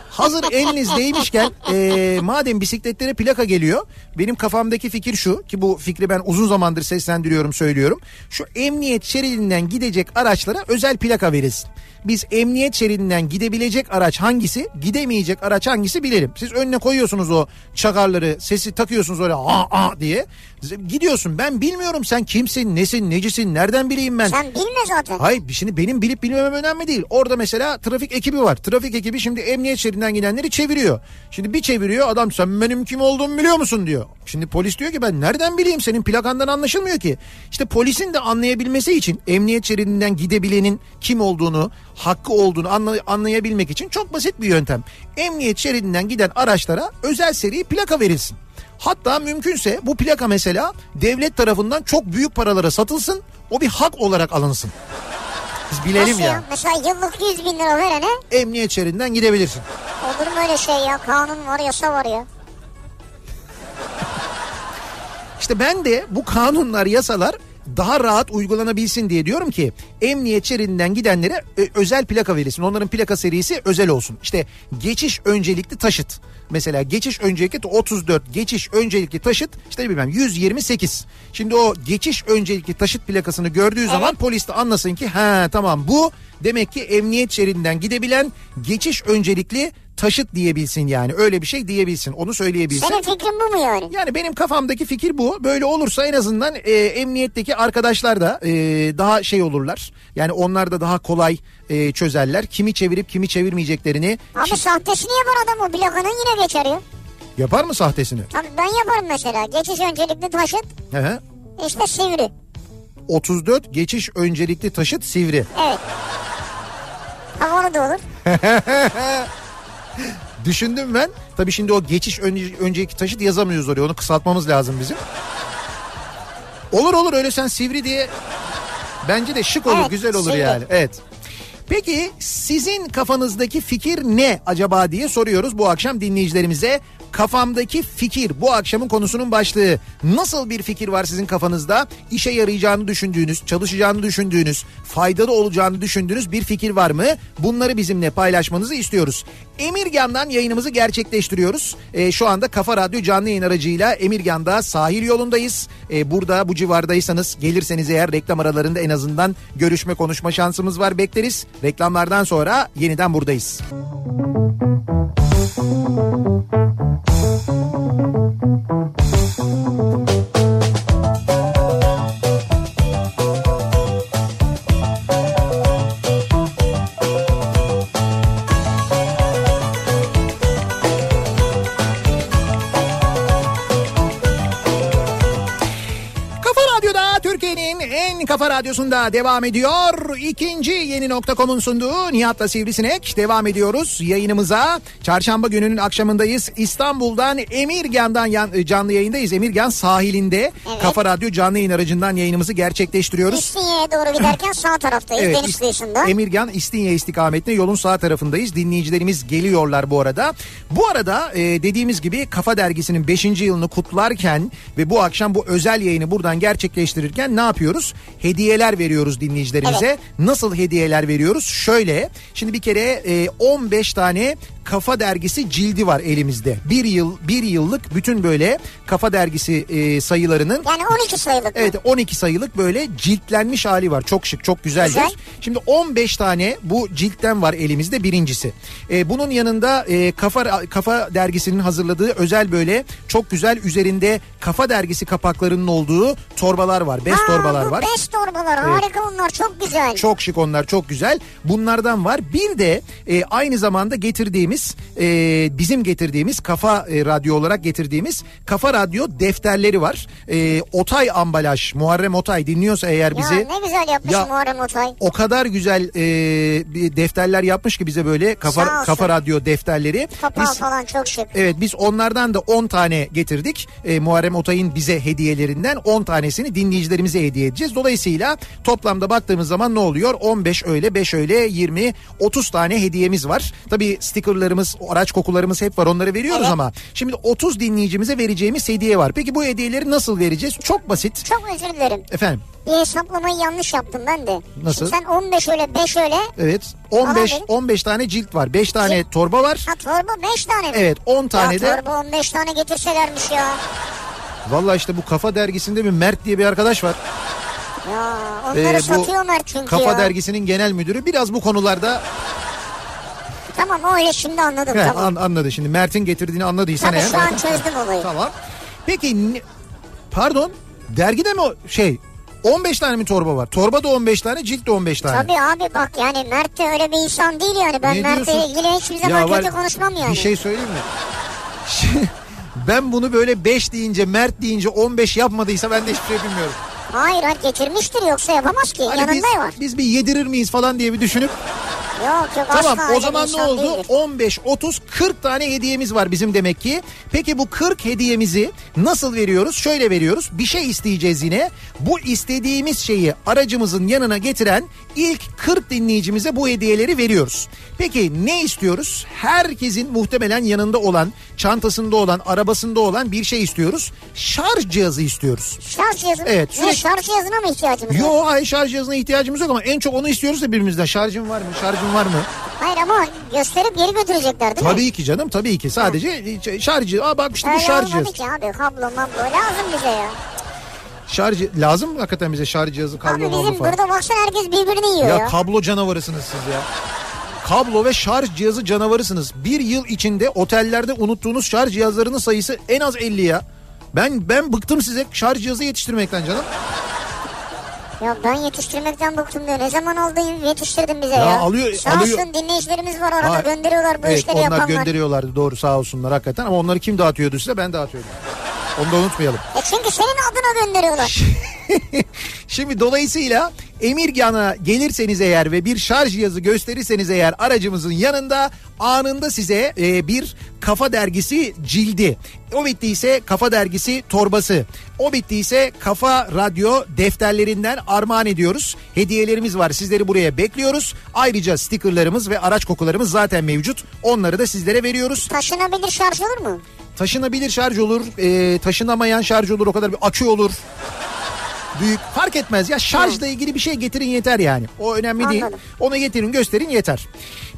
hazır (laughs) eliniz değmişken e, madem bisikletlere plaka geliyor benim kafamdaki fikir şu ki bu fikri ben uzun zamandır seslendiriyorum söylüyorum. Şu emniyet şeridinden gidecek araçlara özel plaka verilsin. Biz emniyet şeridinden gidebilecek araç hangisi, gidemeyecek araç hangisi bilelim. Siz önüne koyuyorsunuz o çakarları, sesi takıyorsunuz öyle aa aa diye. Gidiyorsun ben bilmiyorum sen kimsin, nesin, necisin, nereden bileyim ben. Sen bilme zaten. Hayır şimdi benim bilip bilmemem önemli değil. Orada mesela trafik ekibi var. Trafik ekibi şimdi emniyet şeridinden gidenleri çeviriyor. Şimdi bir çeviriyor adam sen benim kim olduğumu biliyor musun diyor. Şimdi polis diyor ki ben nereden bileyim senin plakandan anlaşılmıyor ki. İşte polisin de anlayabilmesi için emniyet şeridinden gidebilenin kim olduğunu, hakkı olduğunu anla- anlayabilmek için çok basit bir yöntem. Emniyet şeridinden giden araçlara özel seri plaka verilsin. Hatta mümkünse bu plaka mesela devlet tarafından çok büyük paralara satılsın. O bir hak olarak alınsın. Biz bilelim Nasıl ya. ya? Mesela yıllık 100 bin lira verene Emniyet şeridinden gidebilirsin. olur mu öyle şey ya? Kanun var yasa var ya. İşte ben de bu kanunlar, yasalar daha rahat uygulanabilsin diye diyorum ki emniyet şeridinden gidenlere e, özel plaka verilsin. Onların plaka serisi özel olsun. İşte geçiş öncelikli taşıt. Mesela geçiş öncelikli 34 geçiş öncelikli taşıt işte ne bilmem 128. Şimdi o geçiş öncelikli taşıt plakasını gördüğü zaman polis de anlasın ki ha tamam bu demek ki emniyet şeridinden gidebilen geçiş öncelikli taşıt diyebilsin yani öyle bir şey diyebilsin onu söyleyebilsin. Senin fikrin bu mu yani? Yani benim kafamdaki fikir bu. Böyle olursa en azından e, emniyetteki arkadaşlar da e, daha şey olurlar. Yani onlar da daha kolay e, çözerler. Kimi çevirip kimi çevirmeyeceklerini. Abi sahtesini yapar adam o plakanın yine geçer ya. yapar mı sahtesini? Tabii ben yaparım mesela. Geçiş öncelikli taşıt Hı hı. işte sivri. 34 geçiş öncelikli taşıt sivri. Evet. Havalı da olur. (laughs) Düşündüm ben. Tabii şimdi o geçiş önce, önceki taşıt yazamıyoruz oraya. Onu kısaltmamız lazım bizim. Olur olur öyle sen sivri diye. Bence de şık olur, Evet, güzel olur sivri. yani. Evet. Peki sizin kafanızdaki fikir ne acaba diye soruyoruz bu akşam dinleyicilerimize. Kafamdaki fikir bu akşamın konusunun başlığı. Nasıl bir fikir var sizin kafanızda? İşe yarayacağını düşündüğünüz, çalışacağını düşündüğünüz, faydalı olacağını düşündüğünüz bir fikir var mı? Bunları bizimle paylaşmanızı istiyoruz. Emirgan'dan yayınımızı gerçekleştiriyoruz. Ee, şu anda Kafa Radyo canlı yayın aracıyla Emirgan'da sahil yolundayız. Ee, burada bu civardaysanız gelirseniz eğer reklam aralarında en azından görüşme konuşma şansımız var bekleriz. Reklamlardan sonra yeniden buradayız. Kafa kafa radyosunda devam ediyor. İkinci yeni nokta.com'un sunduğu Nihat'la Sivrisinek devam ediyoruz yayınımıza. Çarşamba gününün akşamındayız. İstanbul'dan Emirgan'dan yan- canlı yayındayız. Emirgan sahilinde Kafa Radyo canlı yayın aracından yayınımızı gerçekleştiriyoruz. İstinye'ye doğru giderken sağ taraftayız deniz İst- kıyısında. Emirgan İstinye istikametinde yolun sağ tarafındayız. Dinleyicilerimiz geliyorlar bu arada. Bu arada e, dediğimiz gibi Kafa Dergisi'nin 5. yılını kutlarken ve bu akşam bu özel yayını buradan gerçekleştirirken ne yapıyoruz? Hediyeler veriyoruz dinleyicilerimize. Evet. Nasıl hediyeler veriyoruz? Şöyle şimdi bir kere e, 15 tane Kafa Dergisi cildi var elimizde. Bir yıl bir yıllık bütün böyle Kafa Dergisi e, sayılarının Yani 12 sayılık? Evet 12 sayılık böyle ciltlenmiş hali var. Çok şık, çok güzeldir. Güzel. Şimdi 15 tane bu ciltten var elimizde birincisi. Ee, bunun yanında e, Kafa Kafa dergisinin hazırladığı özel böyle çok güzel üzerinde Kafa dergisi kapaklarının olduğu torbalar var. Bez Aa, torbalar var. Bez torbalar harika bunlar çok güzel. Çok şık onlar çok güzel. Bunlardan var. Bir de e, aynı zamanda getirdiğimiz e, bizim getirdiğimiz kafa e, radyo olarak getirdiğimiz kafa radyo defterleri var. E, Otay ambalaj Muharrem Otay dinliyorsa eğer bizi. Ya ne güzel yapmış Ya- Muharrem Otay. O kadar güzel e, defterler yapmış ki bize böyle kafa kafa radyo defterleri. Kapağı Biz falan çok şık. Evet biz onlardan da 10 tane getirdik. E, Muharrem Otay'ın bize hediyelerinden 10 tanesini dinleyicilerimize hediye edeceğiz. Dolayısıyla Dolayısıyla toplamda baktığımız zaman ne oluyor? 15 öyle 5 öyle 20 30 tane hediyemiz var. Tabii stickerlarımız araç kokularımız hep var onları veriyoruz Evet. ama şimdi 30 dinleyicimize vereceğimiz hediye var. Peki bu hediyeleri nasıl vereceğiz? Çok basit. Çok özür dilerim. Efendim Bir hesaplamayı yanlış yaptım ben de. Nasıl? Şimdi sen 15 öyle 5 öyle. evet 15 Alalım. 15 tane cilt var. 5 tane Cilt. torba var. Ha torba 5 tane mi? Evet 10 tane ya de torba 15 tane getirselermiş ya. Valla işte bu Kafa dergisinde bir Mert diye bir arkadaş var. Ya onları Ee, bu satıyor Mert çünkü Kafa ya. dergisinin genel müdürü biraz bu konularda Tamam o öyle şimdi anladım He, tamam. an- anladı şimdi Mert'in getirdiğini anladıysan Tabii eğer. şu an çözdüm olayı. Tamam. Peki ne- pardon dergide mi o şey 15 tane mi torba var? Torba da 15 tane, cilt de 15 tane. Tabii abi bak yani Mert de öyle bir insan değil yani. Ben Mert'le ilgili hiçbir zaman Ya var- kötü konuşmam yani. Bir şey söyleyeyim mi? Şimdi (laughs) ben bunu böyle 5 deyince, Mert deyince 15 yapmadıysa ben de hiçbir şey bilmiyorum. Hayır hayır getirmiştir yoksa yapamaz ki. Hani Yanında biz, var. biz bir yedirir miyiz falan diye bir düşünüp Yok yok Tamam o zaman ne oldu? değildir. 15, 30, 40 tane hediyemiz var bizim demek ki. Peki bu 40 hediyemizi nasıl veriyoruz? Şöyle veriyoruz. Bir şey isteyeceğiz yine. Bu istediğimiz şeyi aracımızın yanına getiren ilk 40 dinleyicimize bu hediyeleri veriyoruz. Peki ne istiyoruz? Herkesin muhtemelen yanında olan, çantasında olan, arabasında olan bir şey istiyoruz. Şarj cihazı istiyoruz. Şarj cihazı. Evet, Ne sürekli- şarj cihazına mı ihtiyacımız var? Yo hayır şarj cihazına ihtiyacımız yok ama en çok onu istiyoruz da birbirimizden. Şarjın var mı? Şarjın var mı? Hayır ama gösterip geri götürecekler değil mi? Tabii ki canım tabii ki sadece şarjı aa bak işte bu Öyle şarj olmadı cihazı. ki abi kablo mablo lazım bize ya. Şarj lazım mı hakikaten bize şarj cihazı kablo Abi bizim falan. burada baksana herkes birbirini yiyor Ya ya. kablo canavarısınız siz ya. Kablo ve şarj cihazı canavarısınız. Bir yıl içinde otellerde unuttuğunuz şarj cihazlarının sayısı en az 50 ya. Ben ben bıktım size şarj cihazı yetiştirmekten canım. Ya ben yetiştirmekten bıktım diyor. Ne zaman oldu yetiştirdin bize ya. Ya alıyor- Sağ alıyor. olsun dinleyicilerimiz var arada Ha, gönderiyorlar bu Evet işleri onlar yapanlar. gönderiyorlardı doğru sağ olsunlar hakikaten ama onları kim dağıtıyordu size ben dağıtıyordum. Onu da unutmayalım. E çünkü senin adına gönderiyorlar. (laughs) (laughs) Şimdi dolayısıyla Emirgan'a gelirseniz eğer ve bir şarj cihazı gösterirseniz eğer aracımızın yanında anında size e, bir kafa dergisi cildi. O bittiyse kafa dergisi torbası. O bittiyse kafa radyo defterlerinden armağan ediyoruz. Hediyelerimiz var sizleri buraya bekliyoruz. Ayrıca stickerlarımız ve araç kokularımız zaten mevcut. Onları da sizlere veriyoruz. Taşınabilir şarj olur mu? Taşınabilir şarj olur, e, taşınamayan şarj olur, o kadar bir akü olur. Büyük fark etmez ya şarjla ilgili bir şey getirin yeter yani. O önemli değil. Anladım. Onu getirin gösterin yeter.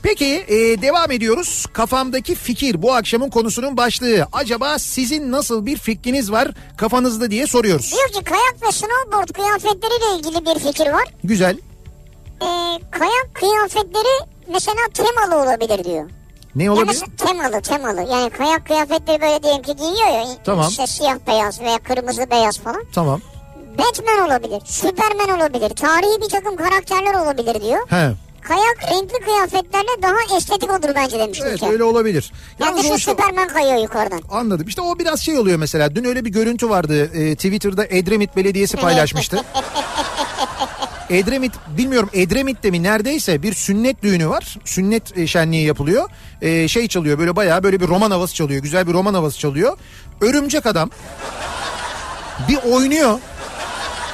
Peki e, devam ediyoruz. Kafamdaki fikir bu akşamın konusunun başlığı. Acaba sizin nasıl bir fikriniz var kafanızda diye soruyoruz. Diyor ki kayak ve snowboard kıyafetleriyle ilgili bir fikir var. Güzel. Ee, kayak kıyafetleri mesela temalı olabilir diyor. Ne olabilir? mesela temalı temalı. Yani kayak kıyafetleri böyle diyelim ki giyiyor ya. Tamam. İşte siyah beyaz veya kırmızı beyaz falan. Tamam. Batman olabilir. Superman olabilir. Tarihi bir takım karakterler olabilir diyor. He. Kayak renkli kıyafetlerle daha estetik olur bence demiş Evet öyle olabilir. Yani Yalnız işte- Superman kayıyor yukarıdan. Anladım. İşte o biraz şey oluyor mesela. Dün öyle bir görüntü vardı. Ee, Twitter'da Edremit Belediyesi (laughs) paylaşmıştı. Edremit bilmiyorum Edremit'te mi neredeyse bir sünnet düğünü var. Sünnet e, şenliği yapılıyor. Ee, şey çalıyor böyle bayağı böyle bir roman havası çalıyor. Güzel bir roman havası çalıyor. Örümcek adam bir oynuyor.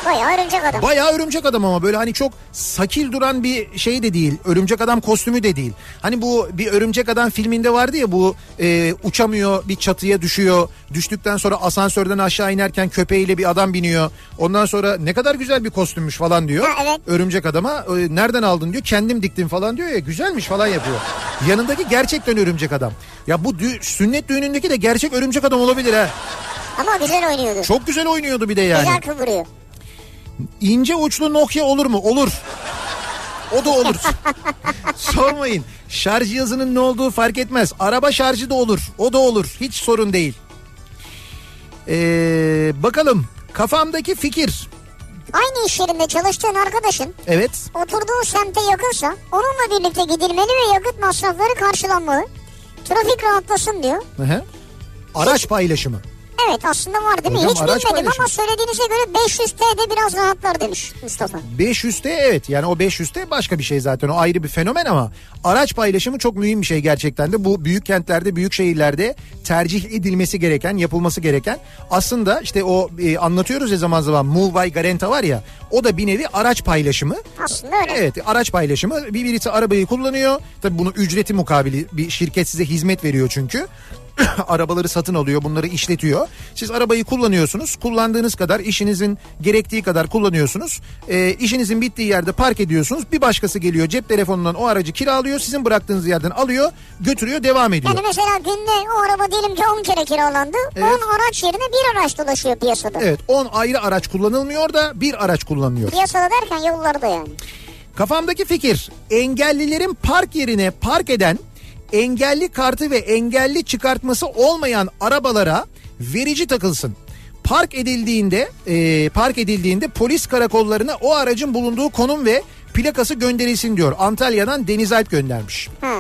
Bayağı örümcek adam. Bayağı örümcek adam ama böyle hani çok sakil duran bir şey de değil. Örümcek adam kostümü de değil. Hani bu bir örümcek adam filminde vardı ya bu e, uçamıyor bir çatıya düşüyor. Düştükten sonra asansörden aşağı inerken köpeğiyle bir adam biniyor. Ondan sonra ne kadar güzel bir kostümmüş falan diyor. Ha, evet. Örümcek adama e, nereden aldın diyor. Kendim diktim falan diyor ya güzelmiş falan yapıyor. Yanındaki gerçekten örümcek adam. Ya bu dü- sünnet düğünündeki de gerçek örümcek adam olabilir ha. Ama güzel oynuyordu. Çok güzel oynuyordu bir de yani. Güzel kıvırıyor. İnce uçlu Nokia olur mu? Olur. O da olur. (laughs) Sormayın. Şarj cihazının ne olduğu fark etmez. Araba şarjı da olur. O da olur. Hiç sorun değil. Ee, bakalım. Kafamdaki fikir. Aynı iş yerinde çalıştığın arkadaşın Evet. oturduğu semte yakınsa onunla birlikte gidilmeli ve yakıt masrafları karşılanmalı. Trafik rahatlasın diyor. Hı hı. Araç paylaşımı. Evet aslında var değil mi? Hocam, Hiç bilmedim ama paylaşımı. söylediğinize göre 500 T'de biraz rahatlar demiş Mustafa. 500'te evet yani o 500'te başka bir şey zaten o ayrı bir fenomen ama araç paylaşımı çok mühim bir şey gerçekten de bu büyük kentlerde büyük şehirlerde tercih edilmesi gereken yapılması gereken aslında işte o e, anlatıyoruz ya zaman zaman Move by Garanta var ya o da bir nevi araç paylaşımı. Aslında öyle. Evet araç paylaşımı bir birisi arabayı kullanıyor tabi bunu ücreti mukabili bir şirket size hizmet veriyor çünkü. (coughs) arabaları satın alıyor bunları işletiyor. Siz arabayı kullanıyorsunuz kullandığınız kadar işinizin gerektiği kadar kullanıyorsunuz. Ee, işinizin bittiği yerde park ediyorsunuz bir başkası geliyor cep telefonundan o aracı kiralıyor sizin bıraktığınız yerden alıyor götürüyor devam ediyor. Yani mesela günde o araba diyelim ki 10 kere kiralandı. 10 Evet. araç yerine bir araç dolaşıyor piyasada. Evet 10 ayrı araç kullanılmıyor da bir araç kullanılıyor. Piyasada derken yollarda yani. Kafamdaki fikir engellilerin park yerine park eden engelli kartı ve engelli çıkartması olmayan arabalara verici takılsın. Park edildiğinde e, park edildiğinde polis karakollarına o aracın bulunduğu konum ve plakası gönderilsin diyor. Antalya'dan Deniz Alp göndermiş. Ha.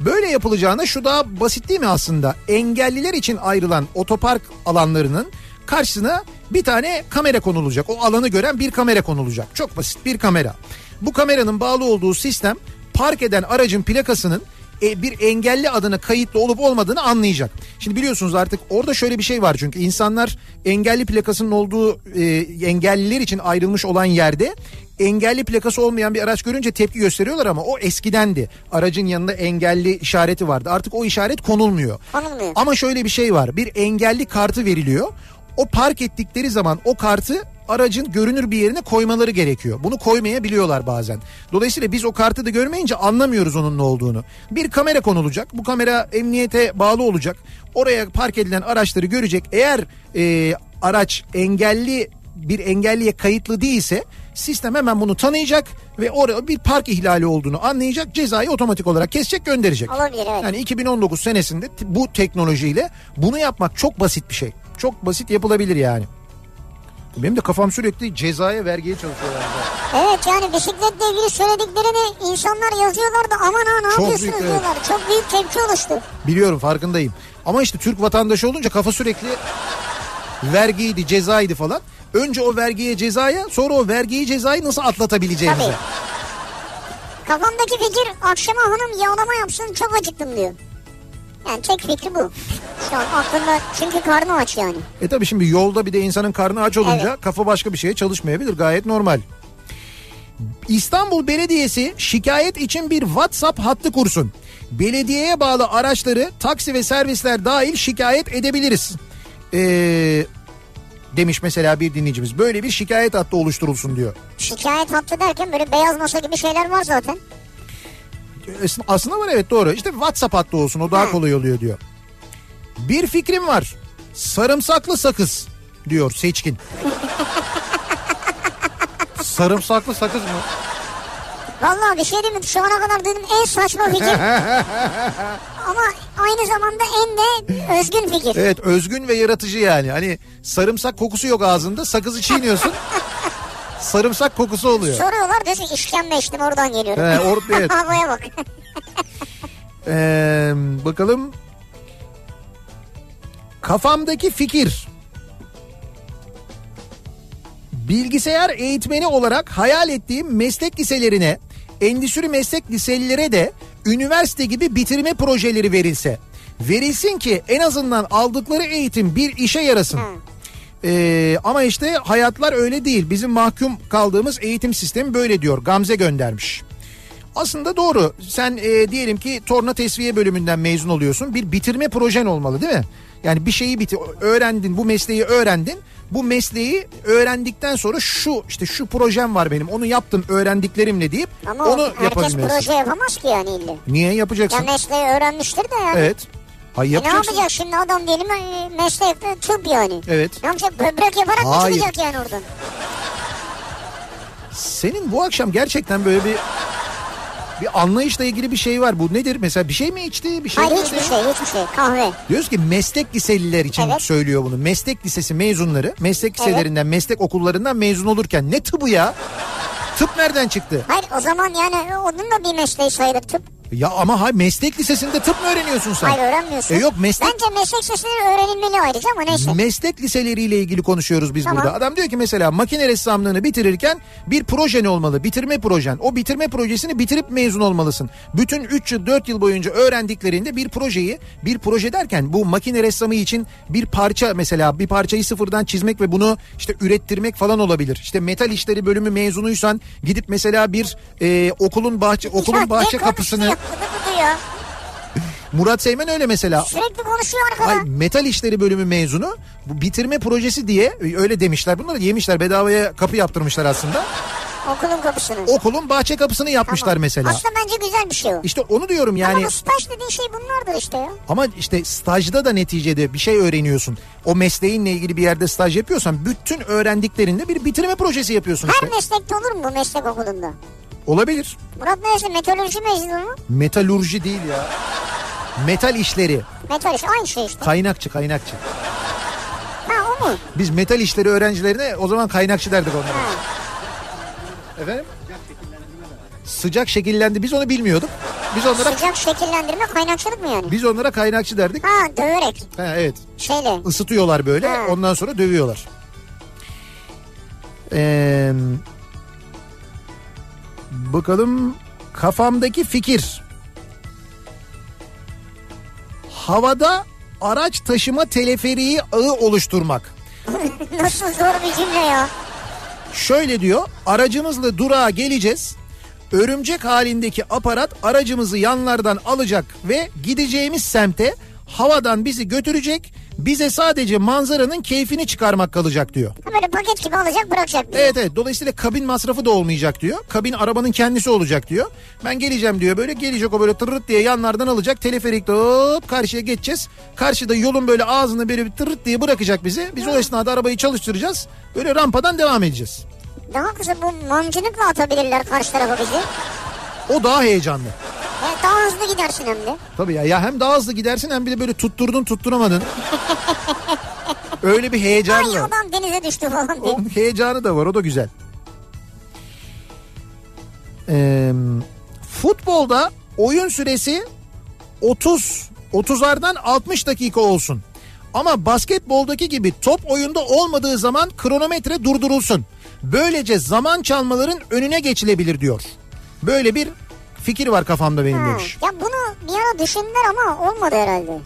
Böyle yapılacağına şu daha basit değil mi aslında? Engelliler için ayrılan otopark alanlarının karşısına bir tane kamera konulacak. O alanı gören bir kamera konulacak. Çok basit bir kamera. Bu kameranın bağlı olduğu sistem park eden aracın plakasının bir engelli adına kayıtlı olup olmadığını anlayacak. Şimdi biliyorsunuz artık orada şöyle bir şey var çünkü insanlar engelli plakasının olduğu e, engelliler için ayrılmış olan yerde engelli plakası olmayan bir araç görünce tepki gösteriyorlar ama o eskidendi. Aracın yanında engelli işareti vardı. Artık o işaret konulmuyor. Konulmuyor. Ama şöyle bir şey var. Bir engelli kartı veriliyor. O park ettikleri zaman o kartı aracın görünür bir yerine koymaları gerekiyor. Bunu koymayabiliyorlar bazen. Dolayısıyla biz o kartı da görmeyince anlamıyoruz onun ne olduğunu. Bir kamera konulacak. Bu kamera emniyete bağlı olacak. Oraya park edilen araçları görecek. Eğer e, araç engelli bir engelliye kayıtlı değilse sistem hemen bunu tanıyacak ve oraya bir park ihlali olduğunu anlayacak cezayı otomatik olarak kesecek gönderecek. Olabilir, evet. Yani 2019 senesinde bu teknolojiyle bunu yapmak çok basit bir şey. Çok basit yapılabilir yani. Benim de kafam sürekli cezaya vergiye çalışıyor. yani. Evet yani bisikletle ilgili söylediklerini insanlar yazıyorlar da aman ha ne Çok yapıyorsunuz büyük, evet. diyorlar. Çok büyük tepki oluştu. Biliyorum farkındayım. Ama işte Türk vatandaşı olunca kafa sürekli vergiydi, cezaydı falan. Önce o vergiye cezaya sonra o vergiyi cezayı nasıl atlatabileceğimize. Tabii. Kafamdaki fikir akşama hanım yağlama yapsın çok acıktım diyor. Yani tek fikri bu. Şu an aklımda çünkü karnı aç yani. E tabi şimdi yolda bir de insanın karnı aç olunca Evet. kafa başka bir şeye çalışmayabilir gayet normal. İstanbul Belediyesi şikayet için bir WhatsApp hattı kursun. Belediyeye bağlı araçları taksi ve servisler dahil şikayet edebiliriz. Ee, demiş mesela bir dinleyicimiz. Böyle bir şikayet hattı oluşturulsun diyor. Şikayet hattı derken böyle beyaz masa gibi şeyler var zaten. Aslında- var evet doğru. İşte WhatsApp hattı olsun o daha kolay oluyor diyor. Bir fikrim var. Sarımsaklı sakız diyor seçkin. (laughs) Sarımsaklı sakız mı? Vallahi bir şey değil mi? Şu ana kadar duyduğum en saçma fikir. (laughs) Ama aynı zamanda en de özgün fikir. Evet özgün ve yaratıcı yani. Hani sarımsak kokusu yok ağzında sakızı çiğniyorsun. (laughs) sarımsak kokusu oluyor. Soruyorlar diyorsun işkembe içtim oradan geliyorum. He, or- (laughs) evet. Havaya bak. (laughs) Ee, bakalım. Kafamdaki fikir. Bilgisayar eğitmeni olarak hayal ettiğim meslek liselerine, endüstri meslek liselere de üniversite gibi bitirme projeleri verilse. Verilsin ki en azından aldıkları eğitim bir işe yarasın. Ee, ama işte hayatlar öyle değil. Bizim mahkum kaldığımız eğitim sistemi böyle diyor. Gamze göndermiş. Aslında doğru. Sen e, diyelim ki torna tesviye bölümünden mezun oluyorsun. Bir bitirme projen olmalı değil mi? Yani bir şeyi bitir öğrendin, bu mesleği öğrendin. Bu mesleği öğrendikten sonra şu işte şu projem var benim. Onu yaptım öğrendiklerimle deyip Ama onu herkes proje yapamaz ki yani illa. Niye yapacaksın? Ya mesleği öğrenmiştir de yani. Evet. Hayır E ne yapacaksın. yapacak şimdi adam diyelim e, meslekte tıp yani. Evet. Ne yapacak böbrek yaparak mı Hayır. çıkacak yani oradan? Senin bu akşam gerçekten böyle bir bir anlayışla ilgili bir şey var. Bu nedir? Mesela bir şey mi içti? Bir şey Hayır mi hiçbir şey hiçbir şey kahve. Diyoruz ki meslek liseliler için Evet. söylüyor bunu. Meslek lisesi mezunları meslek liselerinden, meslek okullarından mezun olurken ne tıbı ya? Tıp nereden çıktı? Hayır o zaman yani onun da bir mesleği sayılır tıp. Ya ama ha meslek lisesinde tıp mı öğreniyorsun sen? Hayır öğrenmiyorsun. E yok meslek Bence meslek sesleri öğrenilmeli ayrıca ama neyse. Meslek liseleriyle ilgili konuşuyoruz biz Tamam. burada. Adam diyor ki mesela makine ressamlığını bitirirken bir projen olmalı. Bitirme projen. O bitirme projesini bitirip mezun olmalısın. Bütün 3 yıl 4 yıl boyunca öğrendiklerinde bir projeyi bir proje derken bu makine ressamı için bir parça mesela bir parçayı sıfırdan çizmek ve bunu işte ürettirmek falan olabilir. İşte metal işleri bölümü mezunuysan gidip mesela bir e, okulun bahçe okulun bahçe kapısını bıdı bıdı ya. Murat Seymen öyle mesela Sürekli konuşuyor arkada. Ay metal işleri bölümü mezunu bu bitirme projesi diye öyle demişler. Bunları yemişler bedavaya kapı yaptırmışlar aslında. Okulun kapısını. Okulun bahçe kapısını yapmışlar Tamam. mesela. Aslında bence güzel bir şey o. İşte onu diyorum yani Ama staj dediğin şey bunlardır işte ya. ama işte stajda da neticede bir şey öğreniyorsun. O mesleğinle ilgili bir yerde staj yapıyorsan bütün öğrendiklerinde bir bitirme projesi yapıyorsun Her işte. meslekte olur mu bu meslek okulunda? Olabilir. Murat neresi meteoroloji mezunu mu? Metalurji değil ya. Metal işleri. Metal iş aynı şey işte. Kaynakçı kaynakçı. Ha o mu? Biz metal işleri öğrencilerine o zaman kaynakçı derdik onlara. Ha. Efendim? Sıcak şekillendi. Biz onu bilmiyorduk. Biz onlara Sıcak şekillendirme kaynakçılık mı yani? biz onlara kaynakçı derdik. Ha döverek. Ha, evet. Şeyle. Isıtıyorlar böyle. Ha. Ondan sonra dövüyorlar. Ee, bakalım kafamdaki fikir. Havada araç taşıma teleferiği ağı oluşturmak. (laughs) Nasıl zor bir cümle ya. Şöyle diyor aracımızla durağa geleceğiz. Örümcek halindeki aparat aracımızı yanlardan alacak ve gideceğimiz semte havadan bizi götürecek. Bize sadece manzaranın keyfini çıkarmak kalacak diyor. Böyle paket gibi alacak bırakacak. diyor. Evet evet dolayısıyla kabin masrafı da olmayacak diyor. Kabin arabanın kendisi olacak diyor. Ben geleceğim diyor böyle gelecek o böyle tırırt diye yanlardan alacak. Teleferikte hop karşıya geçeceğiz. Karşıda yolun böyle ağzını böyle bir tırırt diye bırakacak bizi. Biz o esnada arabayı çalıştıracağız. Böyle rampadan devam edeceğiz. Daha kısa bu mancınıkla atabilirler karşı tarafa bizi. O daha heyecanlı. Yani daha hızlı gidersin hem de. Tabii ya, ya hem daha hızlı gidersin hem bir de böyle tutturdun tutturamadın. (laughs) Öyle bir heyecanı Ay da. adam denize düştü falan diye. Onun heyecanı da var o da güzel. Ee, futbolda oyun süresi 30 30'lardan 60 dakika olsun. Ama basketboldaki gibi top oyunda olmadığı zaman kronometre durdurulsun. Böylece zaman çalmaların önüne geçilebilir diyor. Böyle bir fikir var kafamda benim Ha. demiş. Ya bunu bir ara düşündüler ama olmadı herhalde.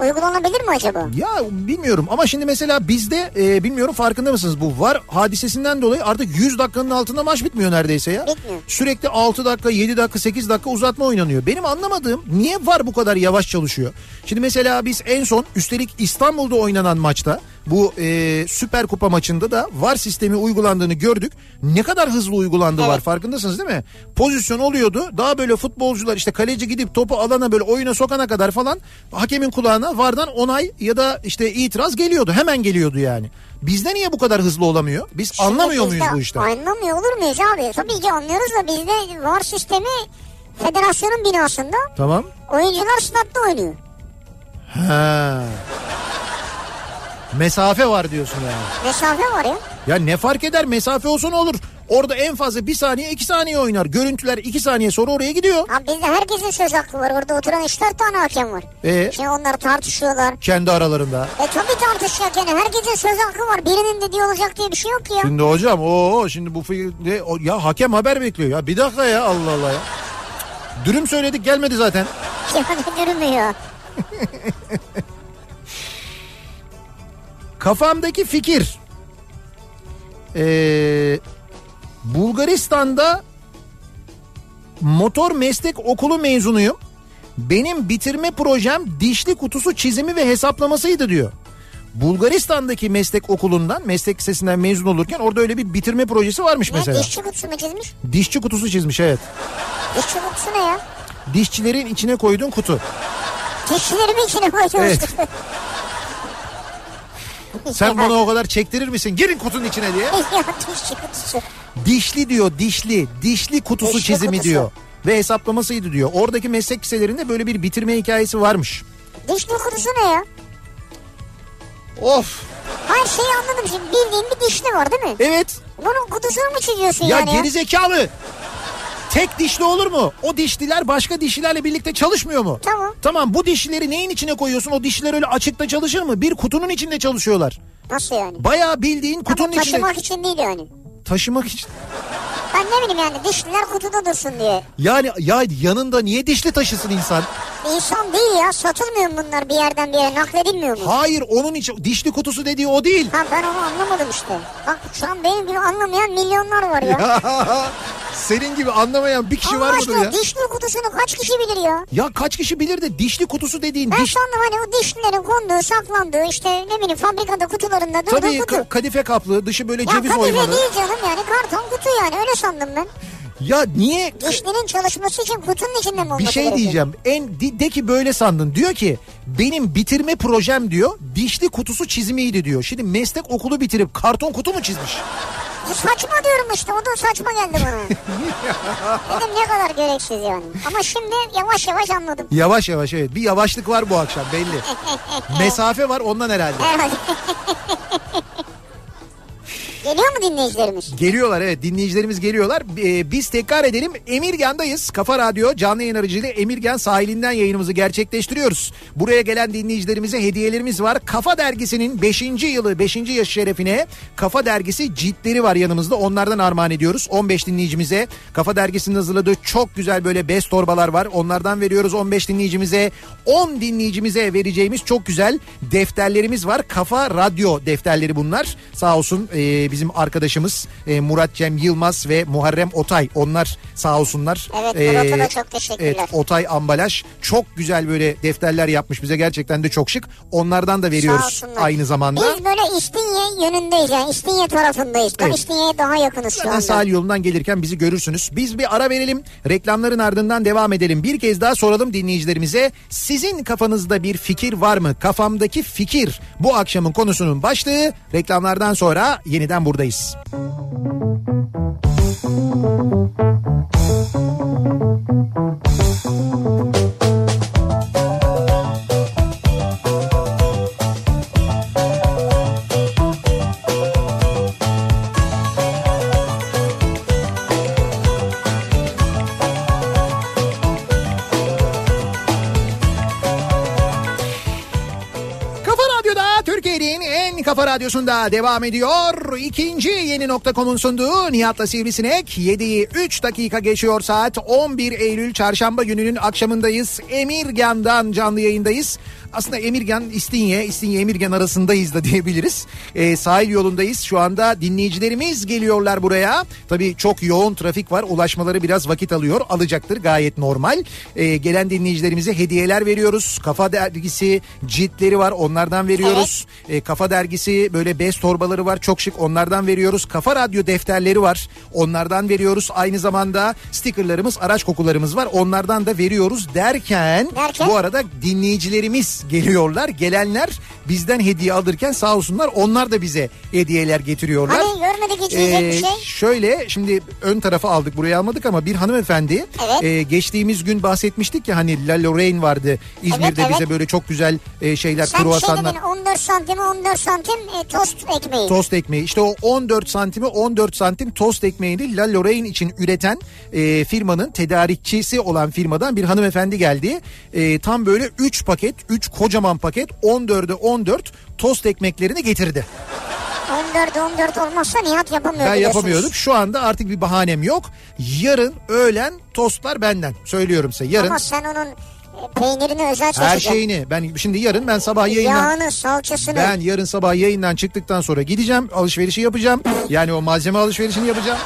Uygulanabilir mi acaba? Ya bilmiyorum ama şimdi mesela bizde e, bilmiyorum farkında mısınız bu var hadisesinden dolayı artık 100 dakikanın altında maç bitmiyor neredeyse ya. Bitmiyor. Sürekli 6 dakika 7 dakika 8 dakika uzatma oynanıyor. Benim anlamadığım niye var bu kadar yavaş çalışıyor? Şimdi mesela biz en son üstelik İstanbul'da oynanan maçta bu e, Süper Kupa maçında da VAR sistemi uygulandığını gördük. Ne kadar hızlı uygulandı var farkındasınız değil mi? Pozisyon oluyordu. Daha böyle futbolcular işte kaleci gidip topu alana böyle oyuna sokana kadar falan hakemin kulağına VAR'dan onay ya da işte itiraz geliyordu. Hemen geliyordu yani. Bizde niye bu kadar hızlı olamıyor? Biz Şimdi anlamıyor muyuz bu işten? Anlamıyor olur muyuz abi? Tabii ki anlıyoruz da bizde var sistemi federasyonun binasında Tamam. oyuncular statta oynuyor. Ha. Mesafe var diyorsun yani. Mesafe var ya. Ya ne fark eder mesafe olsa ne olur? Orada en fazla bir saniye iki saniye oynar. Görüntüler iki saniye sonra oraya gidiyor. Abi bizde herkesin söz hakkı var. Orada oturan 3-4 tane hakem var. E Şimdi onlar tartışıyorlar. kendi aralarında. E tabii tartışacak yani. Herkesin söz hakkı var. Birinin dediği olacak diye bir şey yok ya. Şimdi hocam o şimdi bu fi- ne, o- ya hakem haber bekliyor ya. Bir dakika ya Allah Allah ya. Dürüm söyledik gelmedi zaten. (laughs) Yani durmuyor. (laughs) Kafamdaki fikir. Ee, Bulgaristan'da motor meslek okulu mezunuyum. Benim bitirme projem dişli kutusu çizimi ve hesaplamasıydı diyor. Bulgaristan'daki meslek okulundan, meslek lisesinden mezun olurken orada öyle bir bitirme projesi varmış Ne mesela. dişçi kutusu mu çizmiş? Dişçi kutusu çizmiş evet. Dişçi kutusu ne ya? Dişçilerin içine koyduğun kutu. Dişçilerimi içine koymuş. Evet. Sen bana o kadar çektirir misin? Girin kutunun içine diye. (laughs) kutusu. Dişli diyor dişli. Dişli kutusu Dişli çizimi kutusu. diyor. Ve hesaplamasıydı diyor. Oradaki meslek liselerinde böyle bir bitirme hikayesi varmış. Dişli kutusu ne ya? Of. Hayır şeyi anladım şimdi. Bildiğin bir dişli var değil mi? Evet. Bunun kutusunu mu çiziyorsun Ya yani? ya? gerizekalı. Tek dişli olur mu? O dişliler başka dişlilerle birlikte çalışmıyor mu? Tamam. Tamam bu dişlileri neyin içine koyuyorsun? O dişliler öyle açıkta çalışır mı? Bir kutunun içinde çalışıyorlar. Nasıl yani? Bayağı bildiğin kutunun Ama içinde. taşımak için değil yani. Taşımak için. Ben ne bileyim yani dişliler kutuda dursun diye. Yani ya yanında niye dişli taşısın insan? İnsan değil ya satılmıyor mu bunlar bir yerden bir yere nakledilmiyor mu? Hayır onun için dişli kutusu dediği o değil. Ha ben onu anlamadım işte. Bak şu an benim gibi anlamayan milyonlar var ya. (laughs) Senin gibi anlamayan bir kişi Allah var mıdır ya? dişli kutusunu kaç kişi bilir ya? Ya kaç kişi bilir de dişli kutusu dediğin Ben diş... sandım hani o dişlilerin konduğu, saklandığı işte ne bileyim fabrikada kutularında durduğu Tabii kutu. ka- kadife kaplı dışı böyle ya ceviz kadife oymalı. değil canım yani karton kutu yani öyle sandım ben. Ya niye Dişlinin çalışması için kutunun içinde mi olması bir şey gerekiyor? diyeceğim. En de, de ki böyle sandın. Diyor ki benim bitirme projem diyor dişli kutusu çizimiydi diyor. Şimdi meslek okulu bitirip karton kutu mu çizmiş? Bu Saçma diyorum işte o da saçma geldi bana. (laughs) Dedim ne kadar gereksiz yani. Ama şimdi yavaş yavaş anladım. Yavaş yavaş evet. Bir yavaşlık var bu akşam belli. (laughs) Mesafe var ondan herhalde. Herhalde. (laughs) Geliyor mu dinleyicilerimiz? Geliyorlar evet dinleyicilerimiz geliyorlar. Ee, biz tekrar edelim Emirgan'dayız. Kafa Radyo canlı yayın aracılığıyla Emirgan sahilinden yayınımızı gerçekleştiriyoruz. Buraya gelen dinleyicilerimize hediyelerimiz var. Kafa Dergisi'nin 5. yılı 5. yaş şerefine Kafa Dergisi ciltleri var yanımızda. Onlardan armağan ediyoruz. 15 dinleyicimize Kafa Dergisi'nin hazırladığı çok güzel böyle bez torbalar var. Onlardan veriyoruz 15 dinleyicimize. 10 dinleyicimize vereceğimiz çok güzel defterlerimiz var. Kafa Radyo defterleri bunlar. Sağ olsun e, bizim arkadaşımız e, Murat Cem Yılmaz ve Muharrem Otay. Onlar sağ olsunlar. Evet, Murat'a da çok teşekkürler. Evet, Otay ambalaj çok güzel böyle defterler yapmış bize gerçekten de çok şık. Onlardan da veriyoruz aynı zamanda. Biz böyle İstinye yönündeyiz yani İstinye tarafındayız. Tam Evet. İstinye'ye daha yakınız şu anda. sahil yolundan gelirken bizi görürsünüz. Biz bir ara verelim. Reklamların ardından devam edelim. Bir kez daha soralım dinleyicilerimize. Sizin kafanızda bir fikir var mı? Kafamdaki fikir bu akşamın konusunun başlığı. Reklamlardan sonra yeniden buradayız. Kafa kafa radyosunda devam ediyor. İkinci yeni nokta.com'un sunduğu Nihat'la Sivrisinek. 7'yi 3 dakika geçiyor saat. 11 Eylül çarşamba gününün akşamındayız. Emirgan'dan canlı yayındayız. Aslında Emirgan İstinye, İstinye Emirgan arasındayız da (laughs) diyebiliriz. Ee, sahil yolundayız. Şu anda dinleyicilerimiz geliyorlar buraya. Tabii çok yoğun trafik var. Ulaşmaları biraz vakit alıyor. Alacaktır gayet normal. Ee, gelen dinleyicilerimize hediyeler veriyoruz. Kafa dergisi ciltleri var. Onlardan veriyoruz. Ee, Kafa dergisi böyle bez torbaları var. Çok şık. Onlardan veriyoruz. Kafa radyo defterleri var. Onlardan veriyoruz. Aynı zamanda stickerlarımız, araç kokularımız var. Onlardan da veriyoruz derken, Derken? bu arada dinleyicilerimiz geliyorlar. Gelenler bizden hediye alırken sağ olsunlar onlar da bize hediyeler getiriyorlar. Hani görmedik hiç yiyecek bir Ee, şey. Şöyle şimdi ön tarafa aldık buraya almadık ama bir hanımefendi Evet. e, geçtiğimiz gün bahsetmiştik ya hani La Lorraine vardı İzmir'de Evet, evet. bize böyle çok güzel e, şeyler Sen şey kruvasanlar. dedin 14 santim 14 santim e, tost ekmeği. Tost ekmeği işte o 14 santimi 14 santim tost ekmeğini La Lorraine için üreten e, firmanın tedarikçisi olan firmadan bir hanımefendi geldi. E, tam böyle 3 paket 3 kocaman paket 14'e 14 tost ekmeklerini getirdi. 14 14 olmazsa Nihat yapamıyor Ben yapamıyordum. Şu anda artık bir bahanem yok. Yarın öğlen tostlar benden. Söylüyorum size. Yarın Ama sen onun e, peynirini özel her seçeceksin. şeyini ben şimdi yarın ben sabah yayından Yağını, salçasını. ben yarın sabah yayından çıktıktan sonra gideceğim. Alışverişi yapacağım. Yani o malzeme alışverişini yapacağım.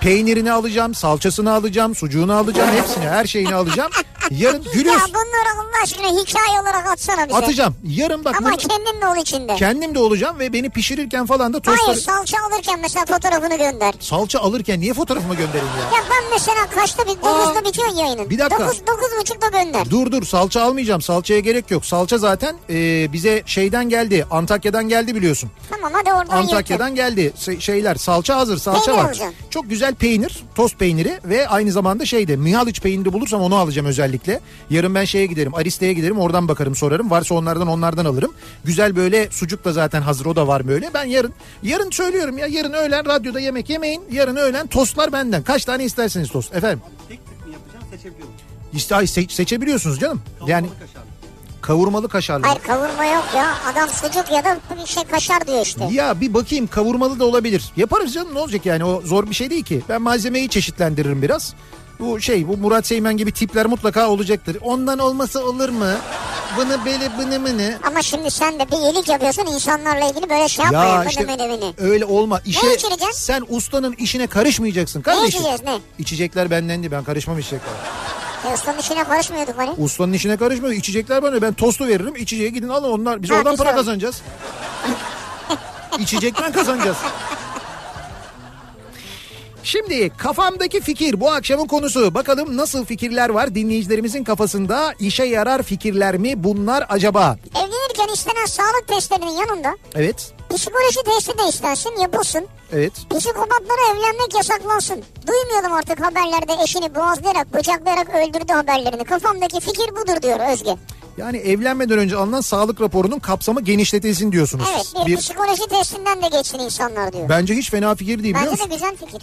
Peynirini alacağım, salçasını alacağım, sucuğunu alacağım, hepsini, her şeyini alacağım. Yarın (laughs) Ya gülüyorsun. bunları Allah aşkına hikaye olarak atsana bize. Atacağım. Yarın bak Ama bunu- kendin de ol içinde. kendim de olacağım ve beni pişirirken falan da tostları... Hayır salça alırken mesela fotoğrafını gönder. Salça alırken niye fotoğrafımı göndereyim ya? Ya ben mesela kaçta bir 9'da bitiyor yayının. bir dakika. 9, 9.30'da gönder. Dur dur salça almayacağım. Salçaya gerek yok. Salça zaten e, bize şeyden geldi. Antakya'dan geldi biliyorsun. Tamam hadi oradan Antakya'dan geldi. Se- şeyler salça hazır. Salça Peynir var. alacağım. Çok güzel peynir, tost peyniri ve aynı zamanda şeyde Mihaliç peyniri bulursam onu alacağım özellikle. Özellikle. Yarın ben şeye giderim Ariste'ye giderim oradan bakarım sorarım. Varsa onlardan onlardan alırım. Güzel böyle sucuk da zaten hazır o da var böyle. Ben yarın yarın söylüyorum ya yarın öğlen radyoda yemek yemeyin. Yarın öğlen tostlar benden. Kaç tane isterseniz tost efendim. Tek tek mi yapacağım seçebiliyor musun? İşte ay, se- seçebiliyorsunuz canım. Yani kaşarlı. kavurmalı kaşarlı. Hayır kavurma yok ya. Adam sucuk ya da bir şey kaşar diyor işte. Ya bir bakayım kavurmalı da olabilir. Yaparız canım ne olacak yani o zor bir şey değil ki. Ben malzemeyi çeşitlendiririm biraz. Bu şey bu Murat Seymen gibi tipler mutlaka olacaktır. Ondan olması olur mu? Bını beli bını mını. Ama şimdi sen de bir iyilik yapıyorsun insanlarla ilgili böyle şey yapma ya. İşte bıdı bıdı. öyle olma. İşe, içireceksin? sen ustanın işine karışmayacaksın kardeşim. içeceğiz, ne? İçecekler bendendi ben karışmam içecekler. E, ustanın işine karışmıyorduk hani. Ustanın işine karışmıyor. İçecekler bana ben tostu veririm. İçeceğe gidin alın onlar. Biz Ha, oradan biz para kazanacağız. (laughs) İçecekten kazanacağız. Şimdi kafamdaki fikir bu akşamın konusu. Bakalım nasıl fikirler var dinleyicilerimizin kafasında? İşe yarar fikirler mi bunlar acaba? Evlenirken istenen sağlık testlerinin yanında Evet. psikoloji testi de istensin yapılsın. Evet. Psikopatlara evlenmek yasaklansın. Duymayalım artık haberlerde eşini boğazlayarak bıçaklayarak öldürdü haberlerini. Kafamdaki fikir budur diyor Özge. Yani evlenmeden önce alınan sağlık raporunun kapsamı genişletilsin diyorsunuz. Evet bir, psikoloji testinden de geçsin insanlar diyor. Bence hiç fena fikir değil biliyor Bence musun? de güzel fikir.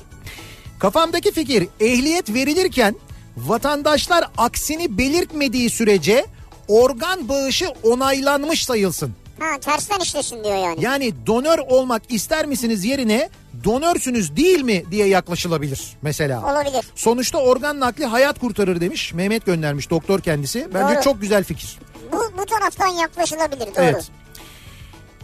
Kafamdaki fikir ehliyet verilirken vatandaşlar aksini belirtmediği sürece organ bağışı onaylanmış sayılsın. Ha tersten işlesin diyor yani. Yani donör olmak ister misiniz yerine donörsünüz değil mi diye yaklaşılabilir mesela. Olabilir. Sonuçta organ nakli hayat kurtarır demiş. Mehmet göndermiş doktor kendisi. Bence Doğru. çok güzel fikir. Bu, bu taraftan yaklaşılabilir doğru. Evet.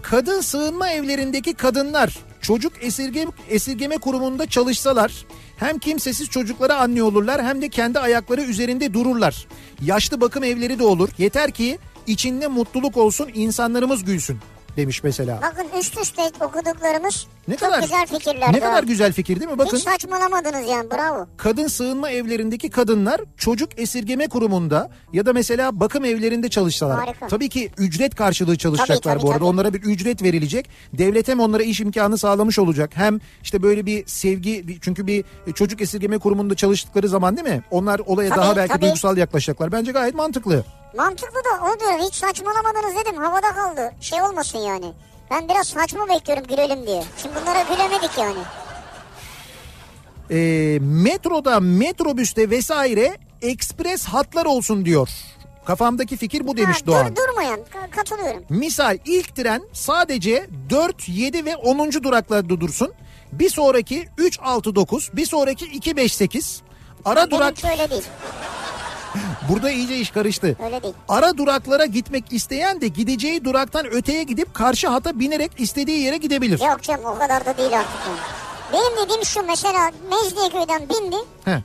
Kadın sığınma evlerindeki kadınlar çocuk esirgeme, esirgeme kurumunda çalışsalar hem kimsesiz çocuklara anne olurlar hem de kendi ayakları üzerinde dururlar. Yaşlı bakım evleri de olur. Yeter ki içinde mutluluk olsun insanlarımız gülsün demiş mesela. Bakın üst üste okuduklarımız Ne çok kadar güzel fikirler. Ne kadar güzel fikir değil mi? Bakın Hiç saçmalamadınız yani bravo. kadın sığınma evlerindeki kadınlar çocuk esirgeme kurumunda ya da mesela bakım evlerinde çalışsalar. Harika. Tabii ki ücret karşılığı çalışacaklar Tabii, tabii, bu arada. tabii. Onlara bir ücret verilecek. Devlet hem onlara iş imkanı sağlamış olacak. Hem işte böyle bir sevgi çünkü bir çocuk esirgeme kurumunda çalıştıkları zaman değil mi? Onlar olaya Tabii, daha belki tabii. duygusal yaklaşacaklar. Bence gayet mantıklı. Mantıklı da o diyor hiç saçmalamadınız dedim havada kaldı. Şey olmasın yani. Ben biraz saçma bekliyorum gülelim diye. Şimdi bunlara gülemedik yani. Ee, metroda, metrobüste vesaire ekspres hatlar olsun diyor. Kafamdaki fikir bu demiş Ha, Doğan. dur, durmayan Ka- katılıyorum. Misal ilk tren sadece 4, 7 ve 10. duraklarda dursun. Bir sonraki 3, 6, 9, bir sonraki 2, 5, 8. Ara durak Benimki öyle değil. Burada iyice iş karıştı. Öyle değil. Ara duraklara gitmek isteyen de gideceği duraktan öteye gidip karşı hata binerek istediği yere gidebilir. Yok canım o kadar da değil artık yani. Benim dediğim şu mesela Mecidiyeköy'den bindi. Heh,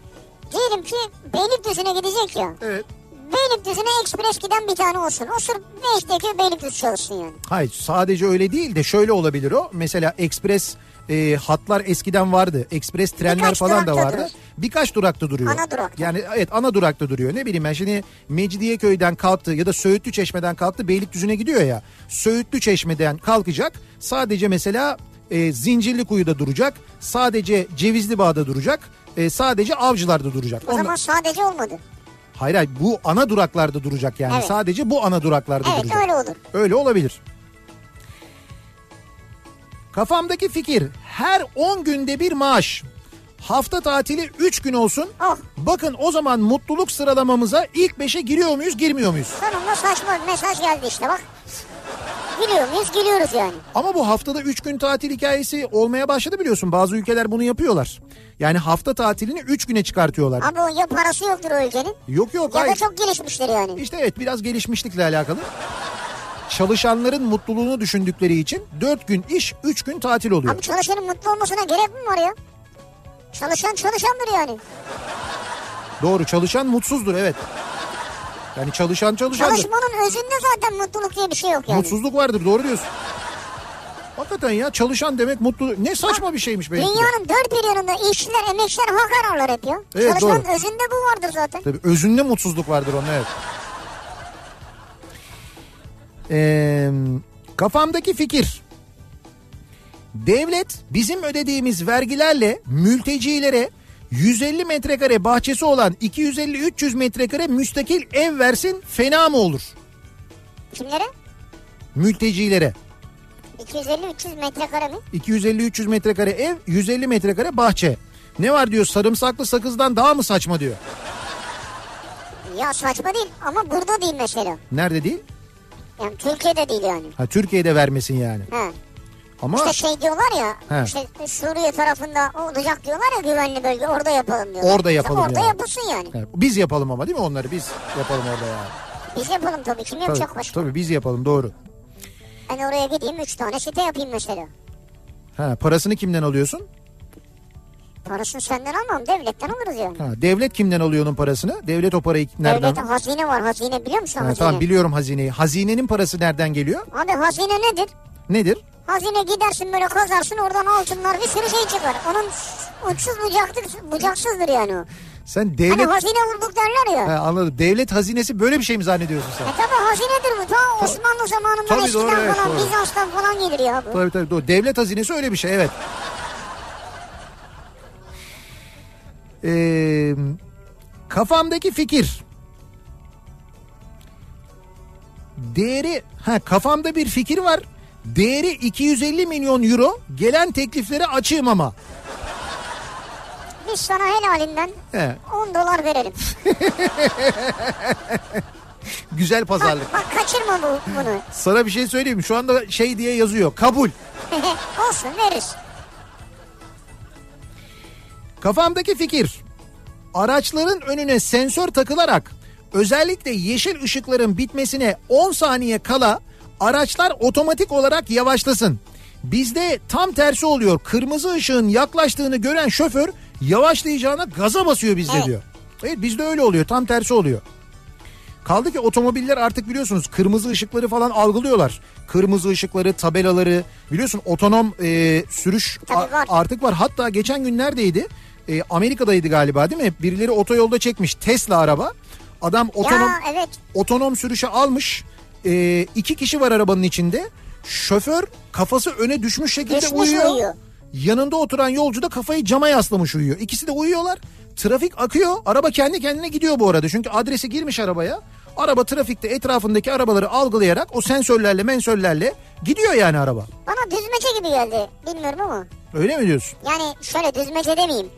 Diyelim ki Beylikdüzü'ne gidecek ya. evet. Beylikdüzü'ne ekspres giden bir tane olsun. O sırf Mecidiyeköy Beylikdüzü çalışsın yani. Hayır sadece öyle değil de şöyle olabilir o. Mesela ekspres e, hatlar eskiden vardı. Ekspres trenler Birkaç falan da vardı. durur. Birkaç durakta duruyor. Ana durakta. Yani evet ana durakta duruyor. Ne bileyim ben şimdi Mecidiyeköy'den kalktı ya da Söğütlü Çeşme'den kalktı Beylikdüzü'ne gidiyor ya. Söğütlü Çeşme'den kalkacak. Sadece mesela e, Zincirlikuyu'da duracak. Sadece Cevizli Bağ'da duracak. e, sadece Avcılar'da duracak. O Ondan- zaman sadece olmadı. Hayır hayır bu ana duraklarda duracak yani. Evet. Sadece bu ana duraklarda Evet duracak. öyle olur. Öyle olabilir. Kafamdaki fikir her 10 günde bir maaş. Hafta tatili 3 gün olsun. Oh. Bakın o zaman mutluluk sıralamamıza ilk 5'e giriyor muyuz girmiyor muyuz? Sonunda saçma mesaj geldi işte bak. Gülüyor muyuz? Gülüyoruz yani. Ama bu haftada 3 gün tatil hikayesi olmaya başladı biliyorsun. Bazı ülkeler bunu yapıyorlar. Yani hafta tatilini 3 güne çıkartıyorlar. Abi o ya parası yoktur o ülkenin Yok yok ya da hayır. çok gelişmiştir yani. İşte evet biraz gelişmişlikle alakalı. Çalışanların mutluluğunu düşündükleri için 4 gün iş 3 gün tatil oluyor. Abi çalışanın mutlu olmasına gerek mi var ya? Çalışan çalışandır yani. Doğru çalışan mutsuzdur evet. Yani çalışan çalışandır. Çalışmanın özünde zaten mutluluk diye bir şey yok yani. Mutsuzluk vardır doğru diyorsun. Hakikaten ya çalışan demek mutlu. Ne saçma bir şeymiş belki. Dünyanın dört bir yanında işçiler, emekçiler hak ararlar hep ya. Evet, Çalışmanın doğru. özünde bu vardır zaten. Tabii özünde mutsuzluk vardır onun evet. Ee, kafamdaki fikir. Devlet bizim ödediğimiz vergilerle mültecilere 150 metrekare bahçesi olan 250-300 metrekare müstakil ev versin fena mı olur? Kimlere? Mültecilere. 250-300 metrekare mi? 250-300 metrekare ev, 150 metrekare bahçe. Ne var diyor sarımsaklı sakızdan daha mı saçma diyor. Ya saçma değil ama burada değil mesela. Nerede değil? Yani Türkiye'de değil yani. Ha Türkiye'de vermesin yani. He. Ama İşte şey diyorlar ya He. işte Suriye tarafında olacak diyorlar ya güvenli bölge orada yapalım diyorlar. Orada yapalım İşte Orada yani. yapılsın yani. Ha, biz yapalım ama değil mi onları biz yapalım orada yani. Biz yapalım tabii kim Tabii, yapacak başka? tabii biz yapalım doğru. Ben oraya gideyim 3 tane site yapayım mesela. Ha, parasını kimden alıyorsun? Parasını senden almam devletten alırız yani. Ha, devlet kimden alıyor onun parasını? Devlet o parayı nereden? Devlette hazine var hazine biliyor musun Ha, hazine? tamam biliyorum hazineyi. Hazinenin parası nereden geliyor? Abi hazine nedir? Nedir? Hazine gidersin böyle kazarsın oradan altınlar bir sürü şey çıkar. Onun uçsuz bucaksız, bucaksızdır yani o. Sen devlet... Hani hazine bulduk derler ya. Ha, anladım. Devlet hazinesi böyle bir şey mi zannediyorsun sen? E tabi hazinedir bu. Ta Osmanlı zamanından Tabii, eskiden doğru, evet, falan doğru. Bizans'tan falan gelir ya bu. Tabii tabii doğru. Devlet hazinesi öyle bir şey evet. Ee, kafamdaki fikir. Değeri ha kafamda bir fikir var. Değeri 250 milyon euro. Gelen tekliflere açığım ama. Biz sana helalinden He, 10 dolar verelim. (laughs) güzel pazarlık. Bak, bak kaçırma bu, bunu. Sana bir şey söyleyeyim? Şu anda şey diye yazıyor. Kabul. (laughs) Olsun veririz. Kafamdaki fikir. Araçların önüne sensör takılarak özellikle yeşil ışıkların bitmesine 10 saniye kala araçlar otomatik olarak yavaşlasın. Bizde tam tersi oluyor. Kırmızı ışığın yaklaştığını gören şoför yavaşlayacağına gaza basıyor bizde Evet. diyor. Evet bizde öyle oluyor. Tam tersi oluyor. Kaldı ki otomobiller artık biliyorsunuz kırmızı ışıkları falan algılıyorlar. Kırmızı ışıkları, tabelaları biliyorsun otonom e, sürüş var. artık var. Hatta geçen gün neredeydi? E, Amerika'daydı galiba değil mi? Birileri otoyolda çekmiş Tesla araba. Adam otonom Ya evet. otonom sürüşe almış. E, iki kişi var arabanın içinde. Şoför kafası öne düşmüş şekilde Düşmüş uyuyor. uyuyor. Yanında oturan yolcu da kafayı cama yaslamış uyuyor. İkisi de uyuyorlar. Trafik akıyor. Araba kendi kendine gidiyor bu arada. Çünkü adresi girmiş arabaya. Araba trafikte etrafındaki arabaları algılayarak o sensörlerle mensörlerle gidiyor yani araba. Bana düzmece gibi geldi. Bilmiyorum ama. Öyle mi diyorsun? Yani şöyle düzmece demeyeyim.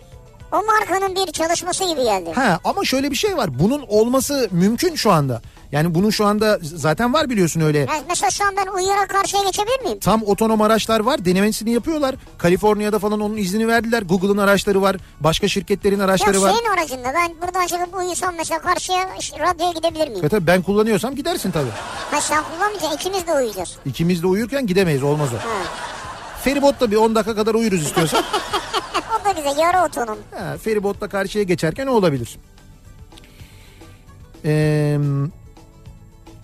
O markanın bir çalışması gibi geldi. Ha ama şöyle bir şey var. Bunun olması mümkün şu anda. Yani bunun şu anda zaten var biliyorsun öyle. Yani mesela şu an ben uyuyarak karşıya geçebilir miyim? Tam otonom araçlar var. Denemesini yapıyorlar. Kaliforniya'da falan onun iznini verdiler. Google'ın araçları var. Başka şirketlerin araçları Yok var. senin aracında ben buradan çıkıp uyusam mesela karşıya radyoya gidebilir miyim? Ve tabii ben kullanıyorsam gidersin tabii. Ha sen kullanmayacaksın ikimiz de uyuyacağız. İkimiz de uyurken gidemeyiz olmaz o. Ha. Feribotla bir 10 dakika kadar uyuruz istiyorsan. (laughs) o da güzel yarı otonom. ha, feribotla karşıya geçerken o olabilir. Ee,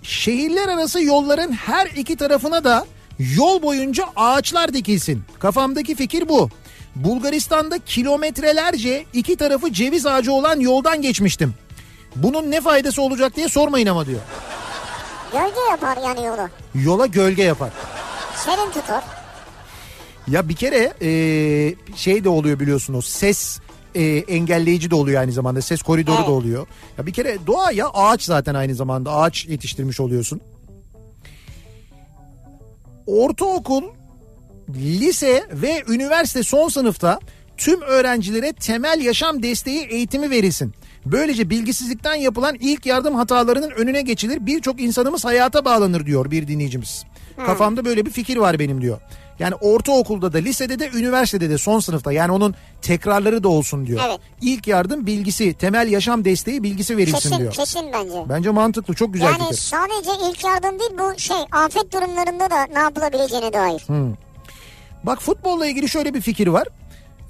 şehirler arası yolların her iki tarafına da yol boyunca ağaçlar dikilsin. Kafamdaki fikir bu. Bulgaristan'da kilometrelerce iki tarafı ceviz ağacı olan yoldan geçmiştim. Bunun ne faydası olacak diye sormayın ama diyor. Gölge yapar yani yolu. Yola gölge yapar. Serin tutar. Ya bir kere e, şey de oluyor biliyorsunuz ses e, engelleyici de oluyor aynı zamanda ses koridoru Evet. da oluyor. Ya bir kere doğa ya ağaç zaten aynı zamanda ağaç yetiştirmiş oluyorsun. Ortaokul, lise ve üniversite son sınıfta tüm öğrencilere temel yaşam desteği eğitimi verilsin. Böylece bilgisizlikten yapılan ilk yardım hatalarının önüne geçilir. Birçok insanımız hayata bağlanır diyor bir dinleyicimiz. Kafamda böyle bir fikir var benim diyor. Yani ortaokulda da lisede de üniversitede de son sınıfta yani onun tekrarları da olsun diyor. Evet. İlk yardım bilgisi, temel yaşam desteği bilgisi verilsin Kesin diyor. kesin bence. Bence mantıklı çok güzel yani fikir. sadece ilk yardım değil bu şey afet durumlarında da ne yapılabileceğine dair. Bak futbolla ilgili şöyle bir fikir var.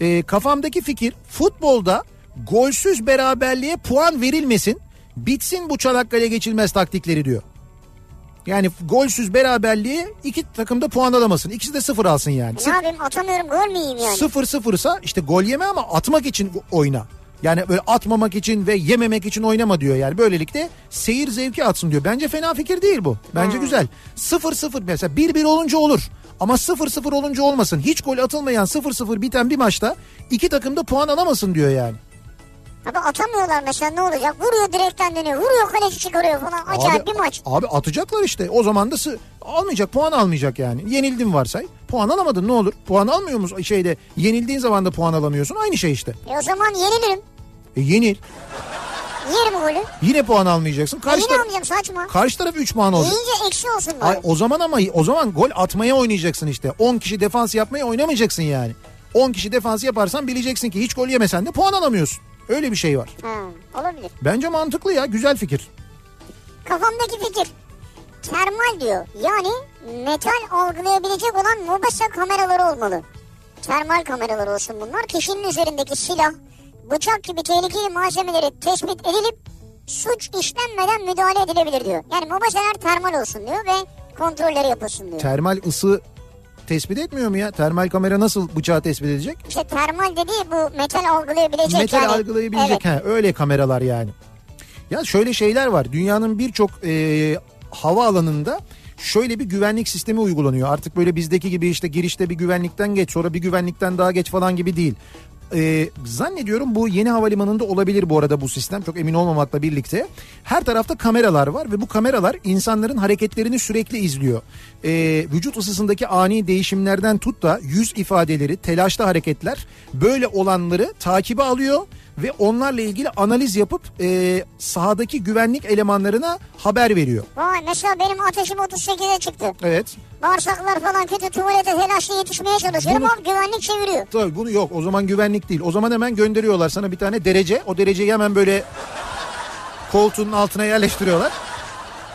Ee, kafamdaki fikir futbolda golsüz beraberliğe puan verilmesin. Bitsin bu Çanakkale geçilmez taktikleri diyor. Yani golsüz beraberliğe iki takım da puan alamasın. İkisi de sıfır alsın yani. Ne yapayım atamıyorum gol mü yiyeyim yani? Sıfır sıfırsa işte gol yeme ama atmak için oyna. Yani böyle atmamak için ve yememek için oynama diyor yani. Böylelikle seyir zevki atsın diyor. Bence fena fikir değil bu. Bence güzel. Sıfır sıfır mesela bir bir olunca olur. Ama sıfır sıfır olunca olmasın. Hiç gol atılmayan sıfır sıfır biten bir maçta iki takım da puan alamasın diyor yani. Abi atamıyorlar mesela ne olacak? Vuruyor direkten dönüyor. Vuruyor kaleci çıkarıyor falan. Acayip bir maç. Abi atacaklar işte. O zaman da sı- almayacak puan almayacak yani. Yenildin varsay. Puan alamadın ne olur? Puan almıyor musun şeyde? Yenildiğin zaman da puan alamıyorsun. Aynı şey işte. E o zaman yenilirim. E yenil. Yerim golü. Yine puan almayacaksın. E Karşı, yine taraf, almayacağım saçma. karşı taraf 3 puan olacak. Yiyince eksi olsun Ay, bari. o zaman ama o zaman gol atmaya oynayacaksın işte. 10 kişi defans yapmaya oynamayacaksın yani. 10 kişi defans yaparsan bileceksin ki hiç gol yemesen de puan alamıyorsun. Öyle bir şey var. Ha, olabilir. Bence mantıklı ya güzel fikir. Kafamdaki fikir. Termal diyor. Yani metal algılayabilecek olan mobese kameraları olmalı. Termal kameralar olsun bunlar. Kişinin üzerindeki silah, bıçak gibi tehlikeli malzemeleri tespit edilip suç işlenmeden müdahale edilebilir diyor. Yani mobeseler termal olsun diyor ve kontrolleri yapılsın diyor. Termal ısı tespit etmiyor mu ya? Termal kamera nasıl bıçağı tespit edecek? İşte termal dediği bu metal algılayabilecek Metal yani. algılayabilecek. Evet. Ha, öyle kameralar yani. Ya şöyle şeyler var. Dünyanın birçok e, hava alanında şöyle bir güvenlik sistemi uygulanıyor. Artık böyle bizdeki gibi işte girişte bir güvenlikten geç sonra bir güvenlikten daha geç falan gibi değil. Ee, zannediyorum bu yeni havalimanında olabilir bu arada bu sistem çok emin olmamakla birlikte. Her tarafta kameralar var ve bu kameralar insanların hareketlerini sürekli izliyor. Ee, vücut ısısındaki ani değişimlerden tut da yüz ifadeleri, telaşlı hareketler böyle olanları takibe alıyor ve onlarla ilgili analiz yapıp e, sahadaki güvenlik elemanlarına haber veriyor. Vay mesela benim ateşim 38'e çıktı. Evet. Bağırsaklar falan kötü tuvalete telaşla yetişmeye çalışıyorum Bunu- ama güvenlik çeviriyor. Tabii bunu yok o zaman güvenlik değil. O zaman hemen gönderiyorlar sana bir tane derece. O dereceyi hemen böyle koltuğunun altına yerleştiriyorlar.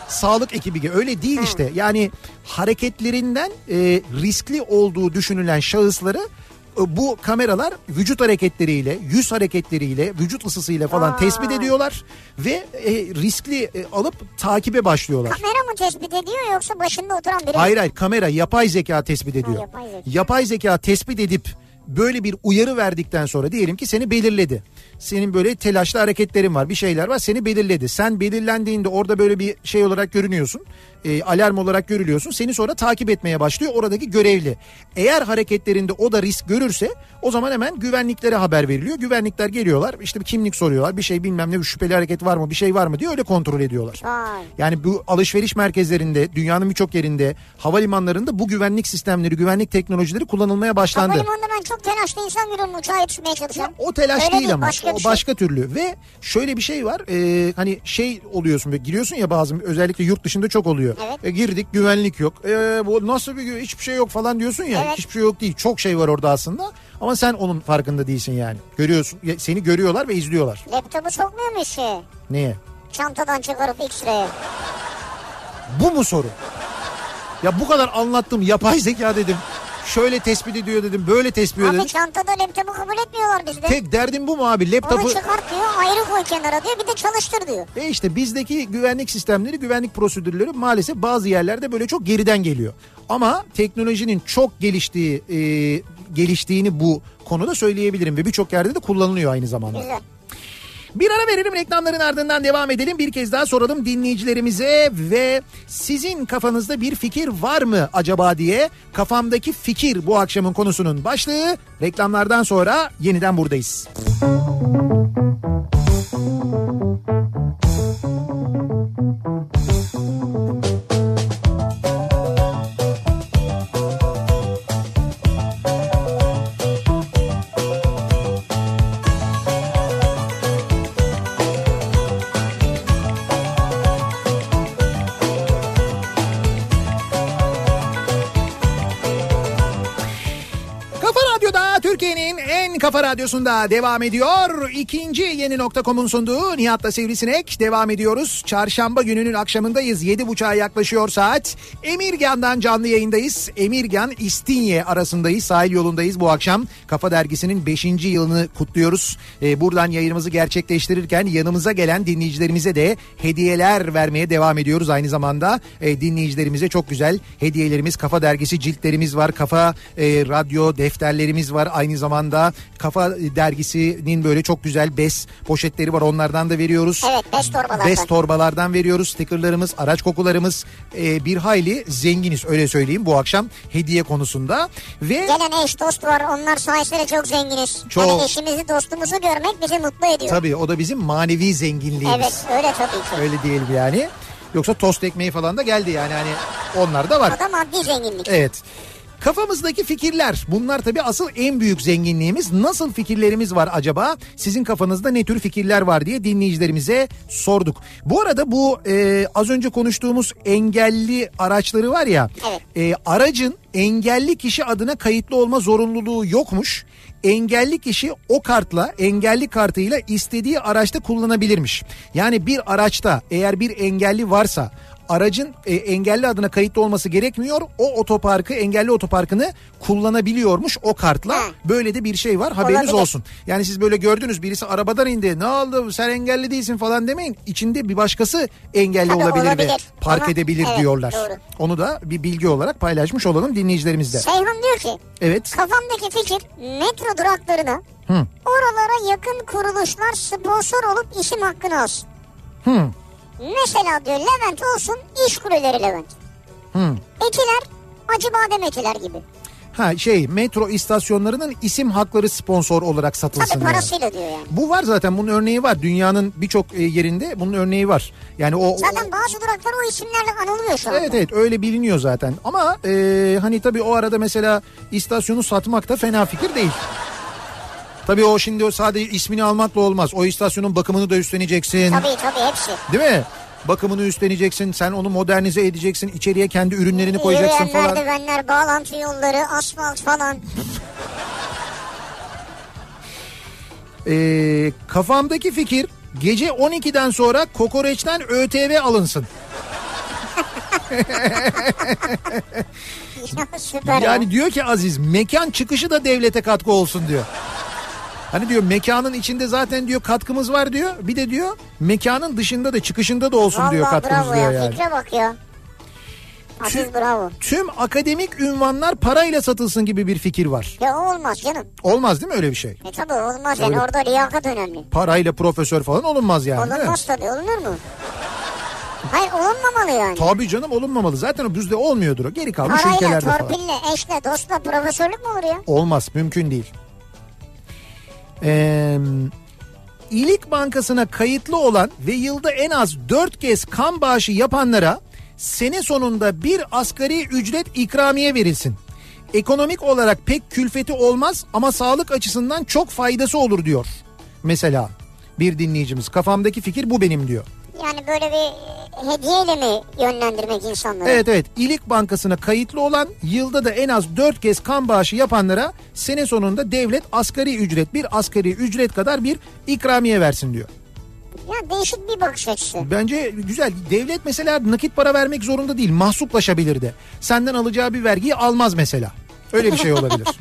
Sağlık ekibi gibi öyle değil işte. Yani hareketlerinden e, riskli olduğu düşünülen şahısları bu kameralar vücut hareketleriyle, yüz hareketleriyle, vücut ısısıyla falan Aa. tespit ediyorlar ve e, riskli e, alıp takibe başlıyorlar. Kamera mı tespit ediyor yoksa başında oturan biri? Hayır hayır kamera yapay zeka tespit ediyor. yapay zeka. Yapay zeka tespit edip böyle bir uyarı verdikten sonra diyelim ki seni belirledi. Senin böyle telaşlı hareketlerin var bir şeyler var seni belirledi. Sen belirlendiğinde orada böyle bir şey olarak görünüyorsun. e, alarm olarak görülüyorsun. Seni sonra takip etmeye başlıyor oradaki görevli. Eğer hareketlerinde o da risk görürse o zaman hemen güvenliklere haber veriliyor. Güvenlikler geliyorlar işte bir kimlik soruyorlar bir şey bilmem ne bir şüpheli hareket var mı bir şey var mı diye öyle kontrol ediyorlar. Vay. Yani bu alışveriş merkezlerinde, dünyanın birçok yerinde, havalimanlarında bu güvenlik sistemleri, güvenlik teknolojileri kullanılmaya başlandı. Havalimanında ben çok telaşlı insan görüyorum uçağa yetişmeye çalışan. O telaş Öyle değil, ama. Başka o bir şey. başka türlü ve şöyle bir şey var. e, hani şey oluyorsun böyle giriyorsun ya bazı özellikle yurt dışında çok oluyor. Evet. E, girdik güvenlik yok. E, bu nasıl bir hiçbir şey yok falan diyorsun ya. Evet. Hiçbir şey yok değil. Çok şey var orada aslında. Ama sen onun farkında değilsin yani. Görüyorsun. Seni görüyorlar ve izliyorlar. Laptopu sokmuyor muyuz şeye? Niye? Çantadan çıkarıp X-ray'e. Bu mu soru? Ya bu kadar anlattım yapay zeka dedim. Şöyle tespit ediyor dedim. Böyle tespit ediyor Abi dedim. çantada laptopu kabul etmiyorlar bizde. Tek derdim bu mu abi? Laptopu... Onu çıkart diyor ayrı koy kenara diyor bir de çalıştır diyor. E işte bizdeki güvenlik sistemleri, güvenlik prosedürleri maalesef bazı yerlerde böyle çok geriden geliyor. Ama teknolojinin çok geliştiği, e, geliştiğini bu konuda söyleyebilirim ve birçok yerde de kullanılıyor aynı zamanda. Güzel. Bir ara verelim reklamların ardından devam edelim. Bir kez daha soralım dinleyicilerimize ve sizin kafanızda bir fikir var mı acaba diye. Kafamdaki fikir bu akşamın konusunun başlığı. Reklamlardan sonra yeniden buradayız. Kafa kafa radyosunda devam ediyor. İkinci yeni nokta.com'un sunduğu Nihat'la Sivrisinek devam ediyoruz. Çarşamba gününün akşamındayız. Yedi buçuğa yaklaşıyor saat. Emirgan'dan canlı yayındayız. Emirgan İstinye arasındayız. Sahil yolundayız bu akşam. Kafa Dergisi'nin 5. yılını kutluyoruz. Ee, buradan yayınımızı gerçekleştirirken yanımıza gelen dinleyicilerimize de hediyeler vermeye devam ediyoruz. Aynı zamanda e, dinleyicilerimize çok güzel hediyelerimiz, Kafa Dergisi ciltlerimiz var. Kafa e, radyo defterlerimiz var. Aynı zamanda Kafa dergisinin böyle çok güzel bez poşetleri var onlardan da veriyoruz. Evet, bez torbalardan. Bez torbalardan veriyoruz. Stickerlarımız, araç kokularımız e, bir hayli zenginiz öyle söyleyeyim bu akşam hediye konusunda. Ve Gelen eş dost var onlar sayesinde çok zenginiz. Çok. Yani eşimizi dostumuzu görmek bizi mutlu ediyor. tabii o da bizim manevi zenginliğimiz. Evet öyle tabii ki. Öyle diyelim yani. Yoksa tost ekmeği falan da geldi yani hani onlar da var. O da maddi zenginlik. Evet. Kafamızdaki fikirler bunlar tabii asıl en büyük zenginliğimiz. Nasıl fikirlerimiz var acaba? Sizin kafanızda ne tür fikirler var diye dinleyicilerimize sorduk. Bu arada bu e, az önce konuştuğumuz engelli araçları var ya. Evet. e, aracın engelli kişi adına kayıtlı olma zorunluluğu yokmuş. Engelli kişi o kartla engelli kartıyla istediği araçta kullanabilirmiş. Yani bir araçta eğer bir engelli varsa aracın e, engelli adına kayıtlı olması gerekmiyor. O otoparkı engelli otoparkını kullanabiliyormuş o kartla. Ha. Böyle de bir şey var haberiniz Olabilir. olsun. Yani siz böyle gördünüz birisi arabadan indi ne oldu sen engelli değilsin falan demeyin. İçinde bir başkası engelli Tabii olabilir, ve olabilir. park Ama- edebilir evet, diyorlar. doğru. Onu da bir bilgi olarak paylaşmış olalım dinleyicilerimizle. Seyhan diyor ki Evet. kafamdaki fikir metro duraklarına Hı. oralara yakın kuruluşlar sponsor olup isim hakkını alsın. Hı. Mesela diyor Levent olsun iş kuleleri Levent. Hı. Etiler Acıbadem Etiler gibi. Ha şey metro istasyonlarının isim hakları sponsor olarak Tabii satılsın. yani. parasıyla diyor yani. Bu var zaten bunun örneği var. Dünyanın birçok e, yerinde bunun örneği var. Yani o Zaten bazı duraklar o isimlerle anılıyor şu anda. Evet evet öyle biliniyor zaten. Ama e, hani tabii o arada mesela istasyonu satmak da fena fikir değil. Tabii o şimdi o sadece ismini almakla olmaz. O istasyonun bakımını da üstleneceksin. Tabii tabii hepsi. Değil mi? Bakımını üstleneceksin. Sen onu modernize edeceksin. içeriye kendi ürünlerini koyacaksın Yürüyen falan. merdivenler, bağlantı yolları, asfalt falan. Ee, kafamdaki fikir gece 12'den sonra kokoreçten ÖTV alınsın. (laughs) ya süper ya. Yani diyor ki Aziz mekan çıkışı da devlete katkı olsun diyor. Hani diyor mekanın içinde zaten diyor katkımız var diyor. Bir de diyor mekanın dışında da çıkışında da olsun diyor Vallahi katkımız bravo diyor ya. yani. Fikre bak ya. Aziz Tüm- bravo. Tüm akademik ünvanlar parayla satılsın gibi bir fikir var. Ya olmaz canım. Olmaz değil mi öyle bir şey? E tabii olmaz yani Öyle. orada liyakat önemli. Parayla profesör falan olunmaz yani? Olunmaz tabii olunur mu? Hayır olunmamalı yani. Tabii canım olunmamalı. Zaten o bizde olmuyordur o. Geri kalmış Parayla, ülkelerde falan. torpille, eşle, dostla profesörlük mü olur ya? Olmaz mümkün değil. Ee, İyilik Bankası'na kayıtlı olan ve yılda en az 4 kez kan bağışı yapanlara sene sonunda bir asgari ücret ikramiye verilsin. Ekonomik olarak pek külfeti olmaz ama sağlık açısından çok faydası olur diyor. Mesela bir dinleyicimiz kafamdaki fikir bu benim diyor. Yani böyle bir e, hediyeyle mi yönlendirmek insanları? Evet evet İyilik Bankası'na kayıtlı olan yılda da en az 4 kez kan bağışı yapanlara sene sonunda devlet asgari ücret bir asgari ücret kadar bir ikramiye versin diyor. Ya değişik bir bakış açısı. Bence güzel. Devlet mesela nakit para vermek zorunda değil. Mahsuplaşabilir de. Senden alacağı bir vergiyi almaz mesela. Öyle bir şey olabilir. (laughs)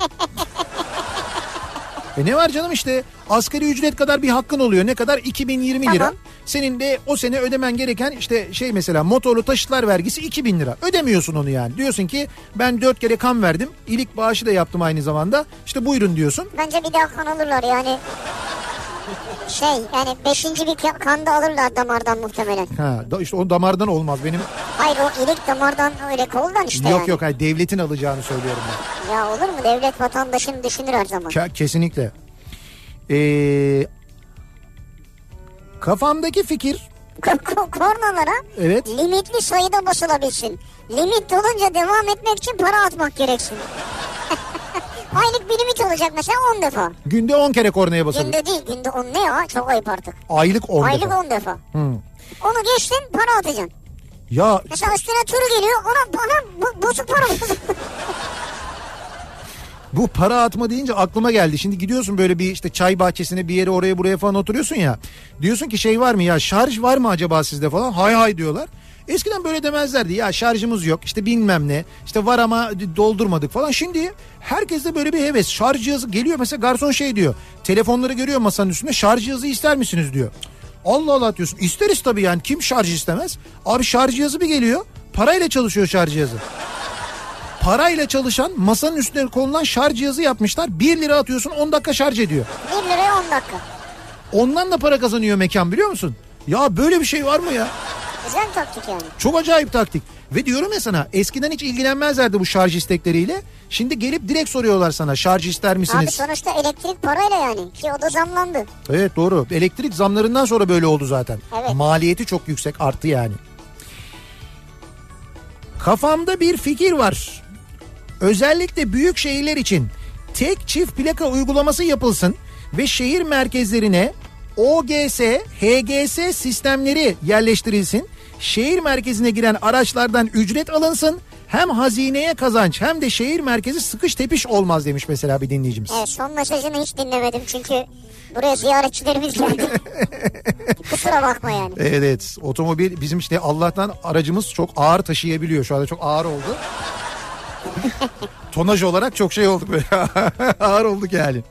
E ne var canım işte asgari ücret kadar bir hakkın oluyor. Ne kadar? 2020 lira. Senin de o sene ödemen gereken işte şey mesela motorlu taşıtlar vergisi 2000 lira. Ödemiyorsun onu yani. Diyorsun ki ben 4 kere kan verdim. İlik bağışı da yaptım aynı zamanda. İşte buyurun diyorsun. Bence bir daha kan alırlar yani. Şey yani beşinci bir ka- kan da alırlar damardan muhtemelen. Ha da işte o damardan olmaz. Benim Hayır o ilik damardan öyle koldan işte yok yani. yok hayır devletin alacağını söylüyorum ben. Ya olur mu devlet vatandaşını düşünür her zaman. Ke- kesinlikle. Ee, kafamdaki fikir Ko- ko- Kornalara evet limitli sayıda basılabilsin. Limit dolunca devam etmek için para atmak gereksin. (laughs) Aylık bir limit olacak mesela 10 defa. günde 10 kere kornaya basabilir. Günde değil günde 10 ne ya çok ayıp artık. Aylık 10 Aylık defa. 10 defa. Hı. Onu geçtin para atacaksın. Ya Mesela üstüne turu geliyor ona bana bozuk para. (laughs) bu para atma deyince aklıma geldi. Şimdi gidiyorsun böyle bir işte çay bahçesine bir yere oraya buraya falan oturuyorsun ya. Diyorsun ki şey var mı ya şarj var mı acaba sizde falan. Hay hay diyorlar. Eskiden böyle demezlerdi ya şarjımız yok işte bilmem ne işte var ama doldurmadık falan. Şimdi herkeste böyle bir heves şarj cihazı geliyor mesela garson şey diyor telefonları görüyor masanın üstünde şarj cihazı ister misiniz diyor. Allah Allah diyorsun isteriz tabii yani kim şarj istemez. Abi şarj cihazı bir geliyor parayla çalışıyor şarj cihazı. Parayla çalışan masanın üstüne konulan şarj cihazı yapmışlar. 1 lira atıyorsun 10 dakika şarj ediyor. 1 liraya 10 dakika. Ondan da para kazanıyor mekan biliyor musun? Ya böyle bir şey var mı ya? Güzel taktik yani. Çok acayip taktik. Ve diyorum ya sana eskiden hiç ilgilenmezlerdi bu şarj istekleriyle. Şimdi gelip direkt soruyorlar sana şarj ister Abi misiniz? sonuçta elektrik parayla yani ki o da zamlandı. Evet doğru. Elektrik zamlarından sonra böyle oldu zaten. Evet. Maliyeti çok yüksek arttı yani. Kafamda bir fikir var. Özellikle büyük şehirler için tek çift plaka uygulaması yapılsın ve şehir merkezlerine OGS, HGS sistemleri yerleştirilsin. Şehir merkezine giren araçlardan ücret alınsın. Hem hazineye kazanç hem de şehir merkezi sıkış tepiş olmaz demiş mesela bir dinleyicimiz. Evet son mesajını hiç dinlemedim çünkü buraya ziyaretçilerimiz geldi. (laughs) Kusura bakma yani. Evet, evet otomobil bizim işte Allah'tan aracımız çok ağır taşıyabiliyor şu anda çok ağır oldu. Tonaj olarak çok şey olduk böyle (laughs) ağır olduk yani.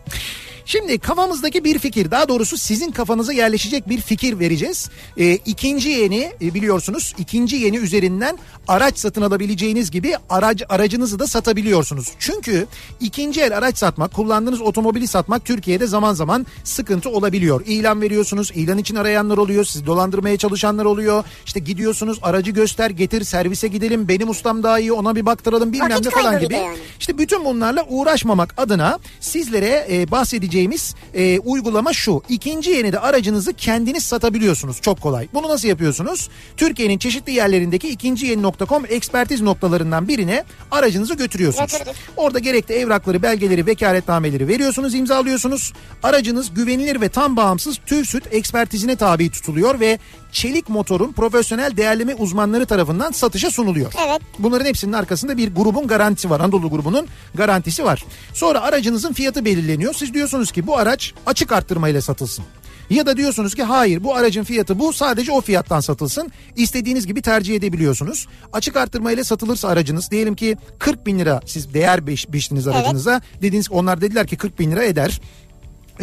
Şimdi kafamızdaki bir fikir daha doğrusu sizin kafanıza yerleşecek bir fikir vereceğiz. Ee, ikinci yeni e, biliyorsunuz ikinci yeni üzerinden araç satın alabileceğiniz gibi aracı, aracınızı da satabiliyorsunuz. Çünkü ikinci el araç satmak kullandığınız otomobili satmak Türkiye'de zaman zaman sıkıntı olabiliyor. İlan veriyorsunuz ilan için arayanlar oluyor sizi dolandırmaya çalışanlar oluyor. İşte gidiyorsunuz aracı göster getir servise gidelim benim ustam daha iyi ona bir baktıralım bilmem Vakit ne falan gibi. yani. İşte bütün bunlarla uğraşmamak adına sizlere e, bahsedeceğimiz e, uygulama şu. İkinci yeni de aracınızı kendiniz satabiliyorsunuz. Çok kolay. Bunu nasıl yapıyorsunuz? Türkiye'nin çeşitli yerlerindeki ikinci yeni.com ekspertiz noktalarından birine aracınızı götürüyorsunuz. Götürdük. Orada gerekli evrakları, belgeleri, vekaletnameleri veriyorsunuz, imzalıyorsunuz. Aracınız güvenilir ve tam bağımsız TÜV süt ekspertizine tabi tutuluyor ve çelik motorun profesyonel değerleme uzmanları tarafından satışa sunuluyor. Evet. Bunların hepsinin arkasında bir grubun garantisi var. Anadolu grubunun garantisi var. Sonra aracınızın fiyatı belirleniyor. Siz diyorsunuz ki bu araç açık arttırmayla satılsın. Ya da diyorsunuz ki hayır bu aracın fiyatı bu sadece o fiyattan satılsın. İstediğiniz gibi tercih edebiliyorsunuz. Açık arttırmayla satılırsa aracınız diyelim ki 40 bin lira siz değer biç- biçtiniz aracınıza. Dediniz ki onlar dediler ki 40 bin lira eder.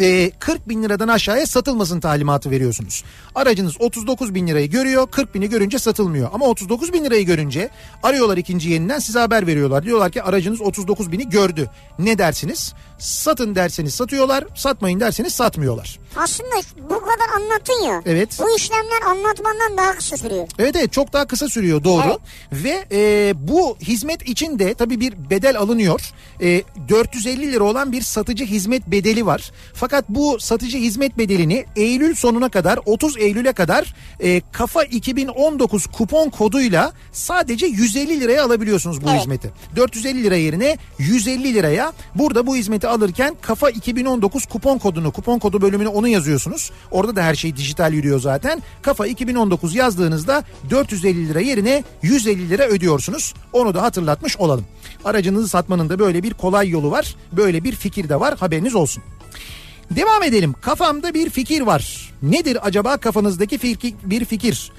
Ee, 40 bin liradan aşağıya satılmasın talimatı veriyorsunuz. Aracınız 39 bin lirayı görüyor 40 bini görünce satılmıyor. Ama 39 bin lirayı görünce arıyorlar ikinci yeniden size haber veriyorlar. Diyorlar ki aracınız 39 bini gördü. Ne dersiniz? Satın derseniz satıyorlar satmayın derseniz satmıyorlar. Aslında bu kadar anlattın ya. Evet. Bu işlemler anlatmandan daha kısa sürüyor. Evet evet çok daha kısa sürüyor doğru. Evet. Ve e, bu hizmet için de tabii bir bedel alınıyor. E, 450 lira olan bir satıcı hizmet bedeli var. Fakat bu satıcı hizmet bedelini Eylül sonuna kadar 30 Eylül'e kadar e, Kafa 2019 kupon koduyla sadece 150 liraya alabiliyorsunuz bu Evet. hizmeti. 450 lira yerine 150 liraya burada bu hizmeti alırken Kafa 2019 kupon kodunu kupon kodu bölümüne onu yazıyorsunuz. Orada da her şey dijital yürüyor zaten. Kafa 2019 yazdığınızda 450 lira yerine 150 lira ödüyorsunuz. Onu da hatırlatmış olalım. Aracınızı satmanın da böyle bir kolay yolu var. Böyle bir fikir de var haberiniz olsun. Devam edelim. Kafamda bir fikir var. Nedir acaba kafanızdaki fikir, bir fikir?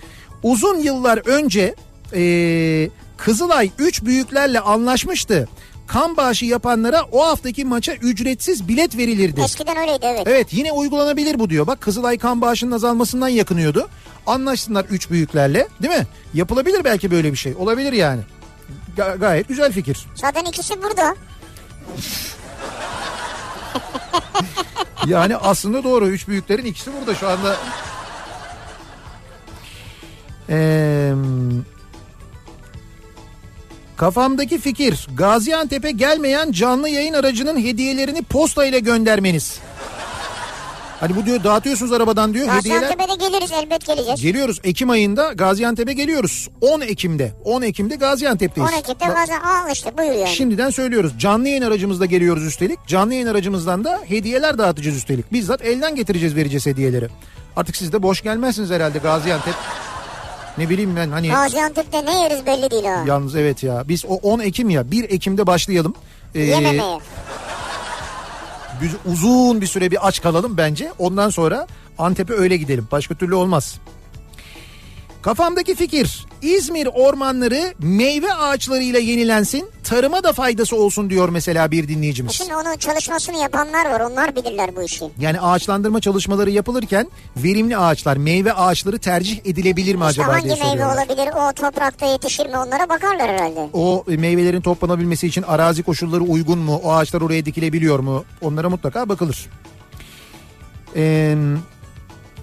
Uzun yıllar önce eee, Kızılay 3 büyüklerle anlaşmıştı. Kan bağışı yapanlara o haftaki maça ücretsiz bilet verilirdi. Eskiden öyleydi evet. Evet yine uygulanabilir bu diyor. Bak Kızılay kan bağışının azalmasından yakınıyordu. Anlaşsınlar 3 büyüklerle değil mi? Yapılabilir belki böyle bir şey. Olabilir yani. Ga- gayet güzel fikir. Zaten ikisi burada. (laughs) Yani aslında doğru. Üç büyüklerin ikisi burada şu anda. Ee, kafamdaki fikir Gaziantep'e gelmeyen canlı yayın aracının hediyelerini posta ile göndermeniz. Hani bu diyor dağıtıyorsunuz arabadan diyor hediyeler. Gaziantep'e de geliriz elbet geleceğiz. Geliyoruz Ekim ayında Gaziantep'e geliyoruz. 10 Ekim'de. 10 Ekim'de Gaziantep'teyiz. 10 Ekim'de Gaziantep. Al işte buyur yani. Şimdiden söylüyoruz. Canlı yayın aracımızda geliyoruz üstelik. Canlı yayın aracımızdan da hediyeler dağıtacağız üstelik. Bizzat elden getireceğiz vereceğiz hediyeleri. Artık siz de boş gelmezsiniz herhalde Gaziantep. Ne bileyim ben hani Gaziantep'te ne yeriz belli değil ha. yalnız evet ya. Biz o 10 Ekim ya 1 Ekim'de başlayalım. Ee, Yememeye. Uzun bir süre bir aç kalalım bence. Ondan sonra Antep'e öyle gidelim. Başka türlü olmaz. Kafamdaki fikir İzmir ormanları meyve ağaçlarıyla yenilensin tarıma da faydası olsun diyor mesela bir dinleyicimiz. Şimdi onun çalışmasını yapanlar var onlar bilirler bu işi. Yani ağaçlandırma çalışmaları yapılırken verimli ağaçlar meyve ağaçları tercih edilebilir mi İşte acaba hangi diye meyve soruyorlar. olabilir o toprakta yetişir mi onlara bakarlar herhalde. O meyvelerin toplanabilmesi için arazi koşulları uygun mu? O ağaçlar oraya dikilebiliyor mu? Onlara mutlaka bakılır. Ee,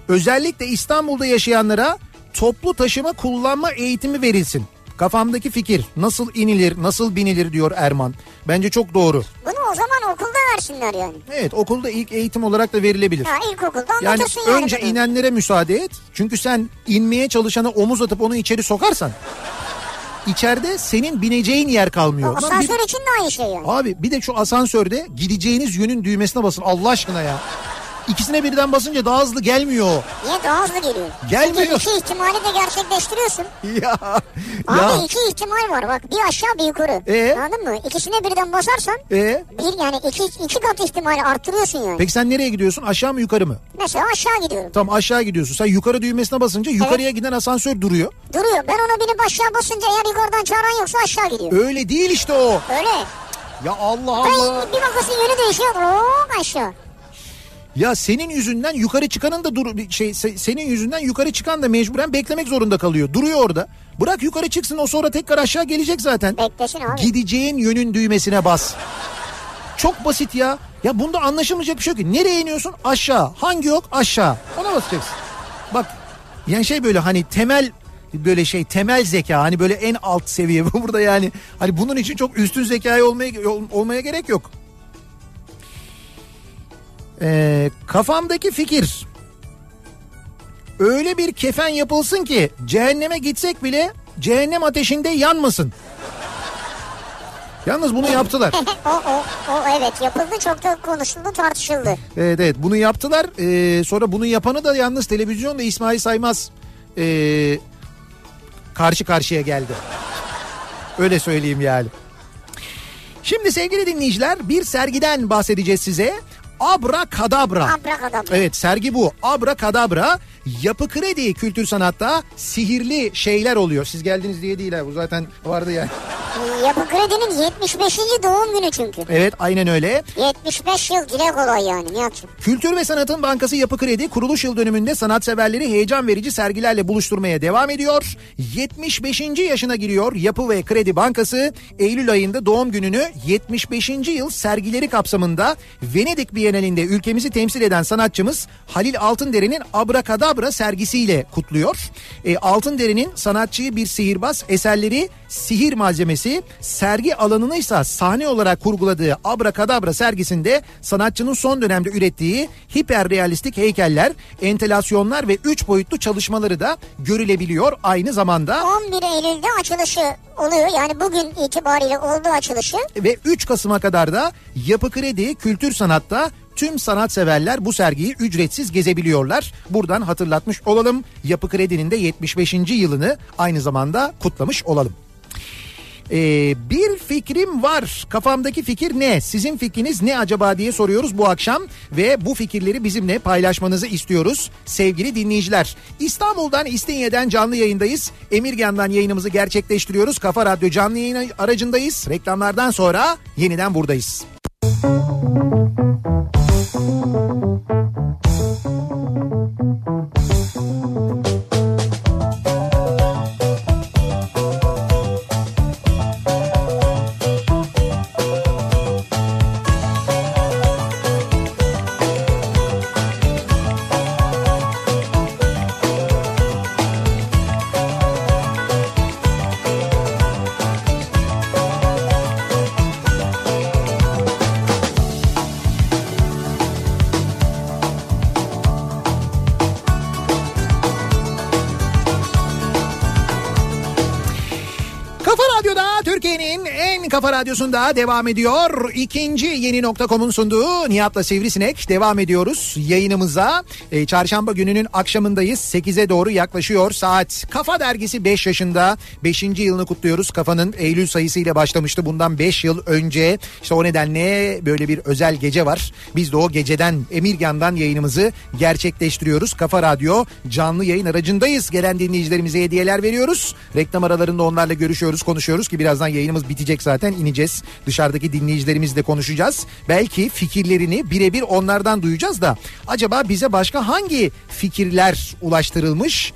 özellikle İstanbul'da yaşayanlara toplu taşıma kullanma eğitimi verilsin. Kafamdaki fikir nasıl inilir, nasıl binilir diyor Erman. Bence çok doğru. Bunu o zaman okulda versinler yani. Evet okulda ilk eğitim olarak da verilebilir. Ha ilkokulda Yani yani. önce bunu. inenlere müsaade et. Çünkü sen inmeye çalışana omuz atıp onu içeri sokarsan içeride senin bineceğin yer kalmıyor. Bir- Asansör için de aynı şey yani. Abi bir de şu asansörde gideceğiniz yönün düğmesine basın Allah aşkına ya. İkisine birden basınca daha hızlı gelmiyor. Niye daha hızlı geliyor? Gelmiyor. Çünkü iki ihtimali de gerçekleştiriyorsun. (laughs) Ya. Abi ya. iki ihtimal var bak bir aşağı bir yukarı. Ee? Anladın mı? İkisine birden basarsan E, bir yani iki, iki kat ihtimali arttırıyorsun yani. peki sen nereye gidiyorsun? Aşağı mı yukarı mı? Mesela aşağı gidiyorum. Tam aşağı gidiyorsun. Sen yukarı düğmesine basınca yukarıya giden asansör duruyor. Duruyor. Ben ona binip aşağı basınca eğer yukarıdan çağıran yoksa aşağı gidiyor. Öyle değil işte o. Öyle. Ya Allah Allah. bir bakasın yönü değişiyor. Oo, aşağı. Ya senin yüzünden yukarı çıkanın da dur şey se- senin yüzünden yukarı çıkan da mecburen beklemek zorunda kalıyor. Duruyor orada. Bırak yukarı çıksın o sonra tekrar aşağı gelecek zaten. Beklesin abi. Gideceğin yönün düğmesine bas. Çok basit ya. Ya bunda anlaşılmayacak bir şey yok ki. Nereye iniyorsun? Aşağı. Hangi yok? Aşağı. Ona basacaksın. Bak yani şey böyle hani temel böyle şey temel zeka hani böyle en alt seviye bu (laughs) burada yani hani bunun için çok üstün zekaya olmaya ol- olmaya gerek yok. Ee, kafamdaki fikir öyle bir kefen yapılsın ki cehenneme gitsek bile cehennem ateşinde yanmasın. Yalnız bunu yaptılar. (laughs) o, o, o evet yapıldı çok da konuşuldu tartışıldı. Evet evet bunu yaptılar. Ee, sonra bunu yapanı da yalnız televizyonda İsmail Saymaz ee, karşı karşıya geldi. Öyle söyleyeyim yani. Şimdi sevgili dinleyiciler bir sergiden bahsedeceğiz size. Abra Kadabra. Abrakadabra. Evet sergi bu. Abra Kadabra Yapı Kredi Kültür Sanat'ta sihirli şeyler oluyor. Siz geldiniz diye değil ha bu zaten vardı yani. Yapı Kredi'nin 75. doğum günü çünkü. Evet aynen öyle. 75 yıl dile kolay yani Nihat'cığım. Kültür ve Sanatın Bankası Yapı Kredi kuruluş yıl dönümünde sanatseverleri heyecan verici sergilerle buluşturmaya devam ediyor. 75. yaşına giriyor Yapı ve Kredi Bankası. Eylül ayında doğum gününü 75. yıl sergileri kapsamında Venedik Bienalinde ülkemizi temsil eden sanatçımız Halil Altındere'nin Abrakadabra sergisiyle kutluyor. E, Altındere'nin sanatçıyı bir sihirbaz eserleri sihir malzemesi sergi alanını ise sahne olarak kurguladığı Abrakadabra sergisinde sanatçının son dönemde ürettiği hiperrealistik heykeller, entelasyonlar ve 3 boyutlu çalışmaları da görülebiliyor aynı zamanda. 11 Eylül'de açılışı oluyor. Yani bugün itibariyle oldu açılışı. Ve 3 Kasım'a kadar da Yapı Kredi Kültür Sanat'ta tüm sanatseverler bu sergiyi ücretsiz gezebiliyorlar. Buradan hatırlatmış olalım. Yapı Kredi'nin de 75. yılını aynı zamanda kutlamış olalım. Ee, bir fikrim var. Kafamdaki fikir ne? Sizin fikriniz ne acaba diye soruyoruz bu akşam ve bu fikirleri bizimle paylaşmanızı istiyoruz sevgili dinleyiciler. İstanbul'dan İstinye'den canlı yayındayız. Emirgan'dan yayınımızı gerçekleştiriyoruz. Kafa Radyo canlı yayın aracındayız. Reklamlardan sonra yeniden buradayız. Müzik Kafa Radyosu'nda devam ediyor. İkinci yeni nokta.com'un sunduğu Nihat'la Sivrisinek devam ediyoruz yayınımıza. Ee, çarşamba gününün akşamındayız. 8'e doğru yaklaşıyor saat. Kafa Dergisi 5 yaşında. 5. yılını kutluyoruz. Kafa'nın Eylül sayısıyla başlamıştı bundan 5 yıl önce. İşte o nedenle böyle bir özel gece var. Biz de o geceden Emirgan'dan yayınımızı gerçekleştiriyoruz. Kafa Radyo canlı yayın aracındayız. Gelen dinleyicilerimize hediyeler veriyoruz. Reklam aralarında onlarla görüşüyoruz, konuşuyoruz ki birazdan yayınımız bitecek zaten ineceğiz. Dışarıdaki dinleyicilerimizle konuşacağız. Belki fikirlerini birebir onlardan duyacağız da acaba bize başka hangi fikirler ulaştırılmış?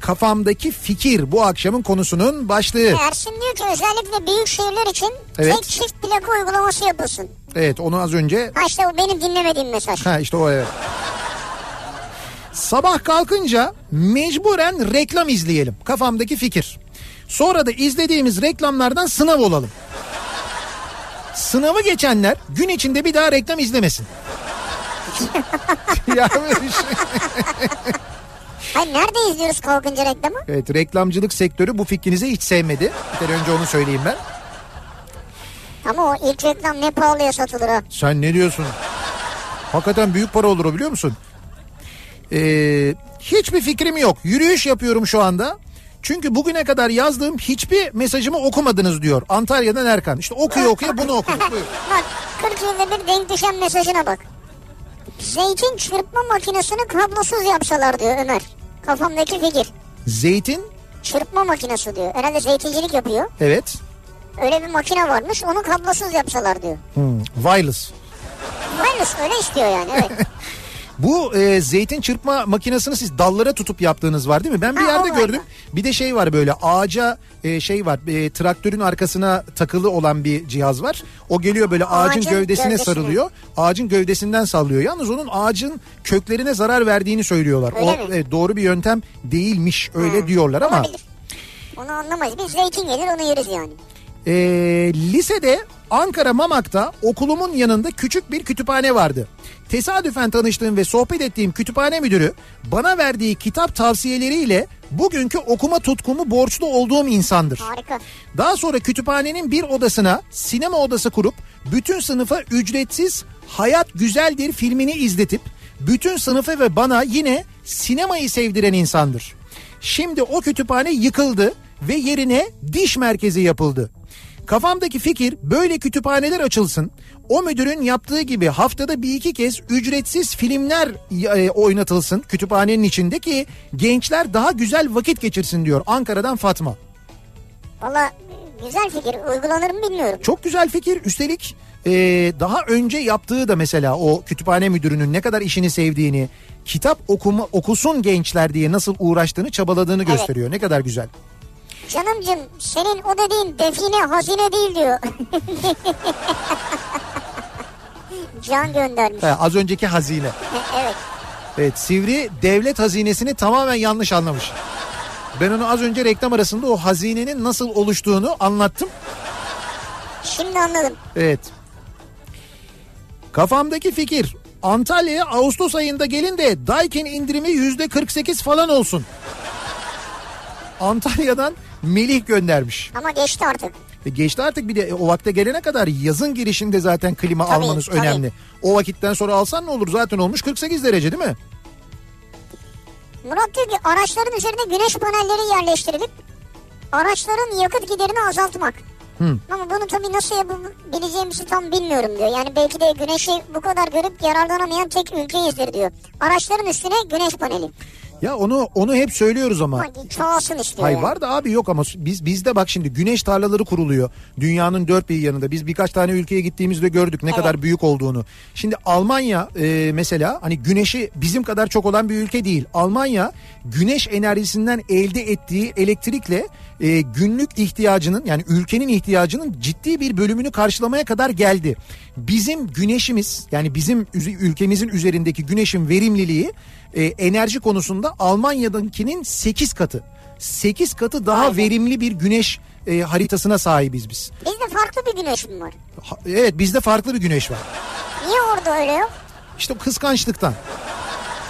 Kafamdaki fikir bu akşamın konusunun başlığı. Ersin diyor ki özellikle büyük şehirler için Evet. tek çift plaka uygulaması yapılsın. Evet onu az önce Ha işte o benim dinlemediğim mesaj. Ha işte o evet. Sabah kalkınca mecburen reklam izleyelim. Kafamdaki fikir. Sonra da izlediğimiz reklamlardan sınav olalım. Sınavı geçenler gün içinde bir daha reklam izlemesin. ya böyle şey. Hayır nerede izliyoruz kalkınca reklamı? Evet reklamcılık sektörü bu fikrinizi hiç sevmedi. Bir kere önce onu söyleyeyim ben. Ama o ilk reklam ne pahalıya satılır ha. Sen ne diyorsun? Hakikaten büyük para olur o biliyor musun? Ee, hiçbir fikrim yok. Yürüyüş yapıyorum şu anda. Çünkü bugüne kadar yazdığım hiçbir mesajımı okumadınız diyor. Antalya'dan Erkan. İşte okuyor okuyor bunu. Buyur. Bak (laughs) 40 yılda bir denk düşen mesajına bak. Zeytin çırpma makinesini kablosuz yapsalar diyor Ömer. Kafamdaki fikir. Zeytin Çırpma makinesi diyor. Herhalde zeytincilik yapıyor. evet. Öyle bir makine varmış onu kablosuz yapsalar diyor. Hmm, wireless. Wireless öyle istiyor yani evet. (laughs) Bu e, zeytin çırpma makinesini siz dallara tutup yaptığınız var değil mi? Ben bir Ha, yerde o var. gördüm. Bir de şey var böyle ağaca e, şey var. e, traktörün arkasına takılı olan bir cihaz var. O geliyor böyle ağacın, Ağacın gövdesine gövdesine. sarılıyor. Ağacın gövdesinden sallıyor. Yalnız onun ağacın köklerine zarar verdiğini söylüyorlar. Öyle o mi? evet, doğru bir yöntem değilmiş öyle Ha, diyorlar ama Olabilir. Onu anlamayız. Biz zeytin gelir onu yeriz yani. E, lisede Ankara Mamak'ta okulumun yanında küçük bir kütüphane vardı. Tesadüfen tanıştığım ve sohbet ettiğim kütüphane müdürü bana verdiği kitap tavsiyeleriyle bugünkü okuma tutkumu borçlu olduğum insandır. Harika. Daha sonra kütüphanenin bir odasına sinema odası kurup bütün sınıfa ücretsiz Hayat Güzeldir filmini izletip bütün sınıfa ve bana yine sinemayı sevdiren insandır. Şimdi o kütüphane yıkıldı ve yerine diş merkezi yapıldı. Kafamdaki fikir böyle kütüphaneler açılsın. O müdürün yaptığı gibi haftada bir iki kez ücretsiz filmler e, oynatılsın kütüphanenin içinde ki gençler daha güzel vakit geçirsin diyor Ankara'dan Fatma. Valla güzel fikir. Uygulanır mı bilmiyorum. Çok güzel fikir. Üstelik e, daha önce yaptığı da mesela o kütüphane müdürünün ne kadar işini sevdiğini, kitap okuma okusun gençler diye nasıl uğraştığını, çabaladığını Evet. gösteriyor. Ne kadar güzel. Canımcım senin o dediğin define hazine değil diyor. (laughs) Can göndermiş. Ha, az önceki hazine. (laughs) evet. Evet, Sivri devlet hazinesini tamamen yanlış anlamış. Ben onu az önce reklam arasında o hazinenin nasıl oluştuğunu anlattım. Şimdi anladım. Evet. Kafamdaki fikir Antalya'ya Ağustos ayında gelin de Daikin indirimi yüzde 48 falan olsun. Antalya'dan Melih göndermiş. Ama geçti artık. E geçti artık bir de e, o vakte gelene kadar yazın girişinde zaten klima Tabii, almanız tabii. önemli. O vakitten sonra alsan ne olur zaten olmuş 48 derece değil mi? Murat diyor ki araçların üzerine güneş panelleri yerleştirilip araçların yakıt giderini azaltmak. Hı. Ama bunu tabii nasıl yapabileceğimizi tam bilmiyorum diyor. Yani belki de güneşi bu kadar görüp yararlanamayan tek ülkeyizdir diyor. Araçların üstüne güneş paneli. Ya onu onu hep söylüyoruz ama. Çoğalsın istiyor. Hay yani. var da abi yok ama biz bizde bak şimdi güneş tarlaları kuruluyor. Dünyanın dört bir yanında. Biz birkaç tane ülkeye gittiğimizde gördük ne Evet. kadar büyük olduğunu. Şimdi Almanya e, mesela hani güneşi bizim kadar çok olan bir ülke değil. Almanya güneş enerjisinden elde ettiği elektrikle e, günlük ihtiyacının yani ülkenin ihtiyacının ciddi bir bölümünü karşılamaya kadar geldi. Bizim güneşimiz yani bizim ülkemizin üzerindeki güneşin verimliliği e, enerji konusunda Almanya'dakinin 8 katı. 8 katı daha be. verimli bir güneş e, haritasına sahibiz biz. Bizde farklı bir güneş mi var? Ha- evet bizde farklı bir güneş var. Niye orada öyle yok? İşte o kıskançlıktan.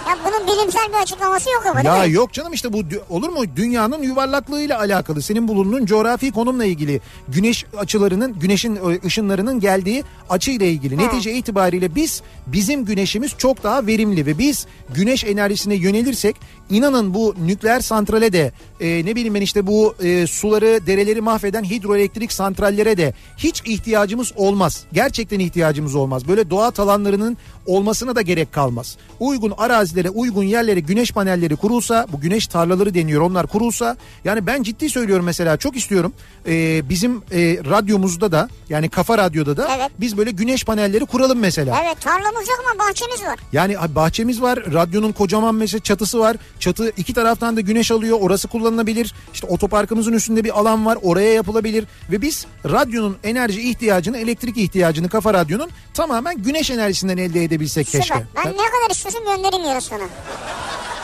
Ya bunun bilimsel bir açıklaması yok ama Ya mi? yok canım işte bu olur mu dünyanın yuvarlaklığıyla alakalı senin bulunduğun coğrafi konumla ilgili güneş açılarının güneşin ışınlarının geldiği açıyla ilgili netice itibariyle biz bizim güneşimiz çok daha verimli ve biz güneş enerjisine yönelirsek inanın bu nükleer santrale de e, ne bileyim ben işte bu e, suları dereleri mahveden hidroelektrik santrallere de hiç ihtiyacımız olmaz. Gerçekten ihtiyacımız olmaz. Böyle doğa alanlarının olmasına da gerek kalmaz. Uygun arazilere, uygun yerlere güneş panelleri kurulsa, bu güneş tarlaları deniyor onlar kurulsa. Yani ben ciddi söylüyorum mesela çok istiyorum. Ee, bizim e, radyomuzda da yani Kafa Radyo'da da Evet. biz böyle güneş panelleri kuralım mesela. Evet tarlamız yok ama bahçemiz var. Yani bahçemiz var, radyonun kocaman mesela çatısı var. Çatı iki taraftan da güneş alıyor, orası kullanılabilir. İşte otoparkımızın üstünde bir alan var, oraya yapılabilir. Ve biz radyonun enerji ihtiyacını, elektrik ihtiyacını Kafa Radyo'nun tamamen güneş enerjisinden elde edebilsek keşke. Süper. Ben ne kadar istiyorsun göndereyim yarın sana.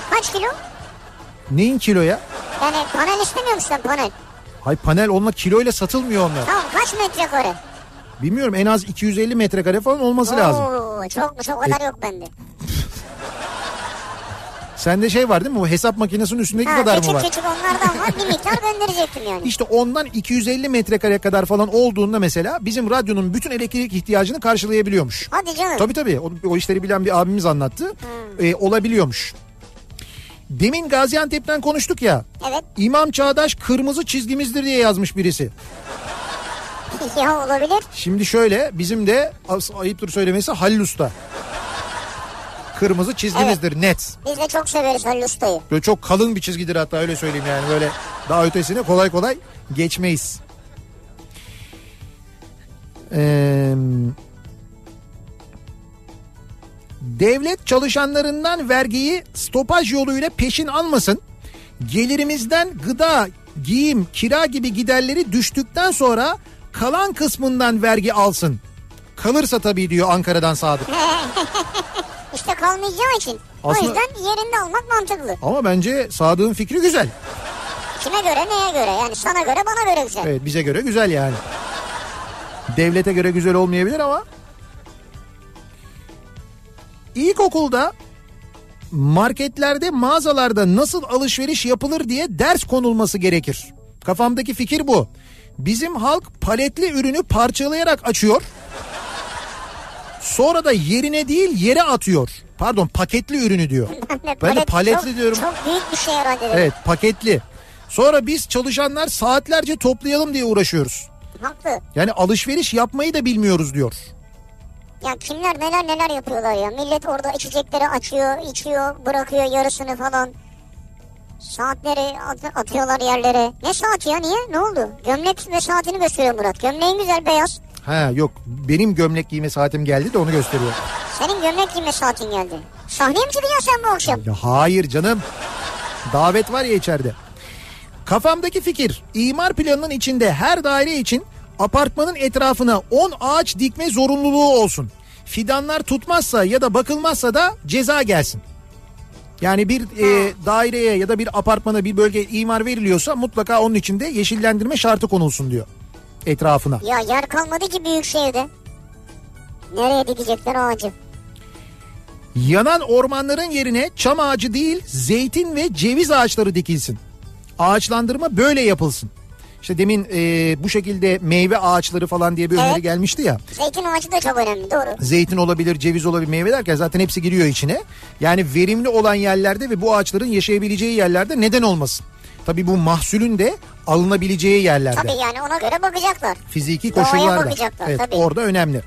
Kaç kilo? Neyin kiloya? Yani panel istemiyor musun panel? Hay panel onunla kiloyla satılmıyor onlar. Tamam kaç metrekare? Bilmiyorum en az 250 metrekare falan olması lazım. Oo, çok çok o kadar yok bende. (laughs) Sende şey var değil mi? O hesap makinesinin üstündeki Ha, kadar küçük mı var? küçük onlardan var bir miktar (laughs) gönderecektim yani. İşte ondan 250 metrekare kadar falan olduğunda mesela bizim radyonun bütün elektrik ihtiyacını karşılayabiliyormuş. Hadi canım. Tabii tabii o, o işleri bilen bir abimiz anlattı. Ee, olabiliyormuş. Demin Gaziantep'ten konuştuk ya. Evet. İmam Çağdaş kırmızı çizgimizdir diye yazmış birisi. (laughs) ya olabilir. Şimdi şöyle bizim de ayıptır söylemesi Halil Usta. Kırmızı çizgimizdir net. Biz de çok severiz Halil Usta'yı. Böyle çok kalın bir çizgidir hatta öyle söyleyeyim yani böyle daha ötesine kolay kolay geçmeyiz. Ee, devlet çalışanlarından vergiyi stopaj yoluyla peşin almasın. Gelirimizden gıda, giyim, kira gibi giderleri düştükten sonra kalan kısmından vergi alsın. Kalırsa tabii diyor Ankara'dan Sadık. (laughs) İşte kalmayacağı için. Aslında- O yüzden yerinde almak mantıklı. Ama bence Sadık'ın fikri güzel. Kime göre neye göre yani sana göre bana göre güzel. Evet bize göre güzel yani. Devlete göre güzel olmayabilir ama. İlkokulda marketlerde mağazalarda nasıl alışveriş yapılır diye ders konulması gerekir. Kafamdaki fikir bu. Bizim halk paletli ürünü parçalayarak açıyor. Sonra da yerine değil yere atıyor. Pardon paketli ürünü diyor. (laughs) Ben de paletli çok, diyorum. Çok büyük bir şey herhalde. Evet paketli. Sonra biz çalışanlar saatlerce toplayalım diye uğraşıyoruz. Haklı. Yani alışveriş yapmayı da bilmiyoruz diyor. Ya kimler neler neler yapıyorlar ya. Millet orada içecekleri açıyor, içiyor, bırakıyor yarısını falan. Saatleri at- atıyorlar yerlere. Ne saat ya niye? Ne oldu? Gömlek ve saatini gösteriyor Murat. Gömleğin güzel beyaz. Ha yok benim gömlek giyme saatim geldi de onu gösteriyor. Senin gömlek giyme saatin geldi. Sahneye mi çıkacaksın sen bu akşam? Ya hayır canım. Davet var ya içeride. Kafamdaki fikir imar planının içinde her daire için apartmanın etrafına 10 ağaç dikme zorunluluğu olsun. Fidanlar tutmazsa ya da bakılmazsa da ceza gelsin. Yani bir e, daireye ya da bir apartmana bir bölge imar veriliyorsa mutlaka onun içinde yeşillendirme şartı konulsun diyor etrafına. Ya yer kalmadı ki büyük şehirde. Nereye dikecekler ağacı? Yanan ormanların yerine çam ağacı değil zeytin ve ceviz ağaçları dikilsin. Ağaçlandırma böyle yapılsın. İşte demin e, bu şekilde meyve ağaçları falan diye bir öneri Evet. gelmişti ya. Zeytin ağacı da çok önemli doğru. Zeytin olabilir, ceviz olabilir, meyve derken zaten hepsi giriyor içine. Yani verimli olan yerlerde ve bu ağaçların yaşayabileceği yerlerde neden olmasın? Tabii bu mahsulün de alınabileceği yerlerde. Tabii yani ona göre bakacaklar. Fiziki koşullarda. bakacaklar, Evet, tabii. orada önemli.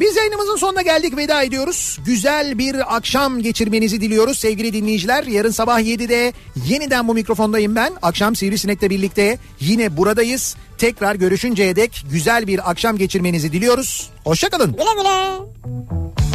Biz yayınımızın sonuna geldik veda ediyoruz. Güzel bir akşam geçirmenizi diliyoruz sevgili dinleyiciler. Yarın sabah 7'de yeniden bu mikrofondayım ben. Akşam Sivrisinek'le birlikte yine buradayız. Tekrar görüşünceye dek güzel bir akşam geçirmenizi diliyoruz. Hoşçakalın. Güle güle.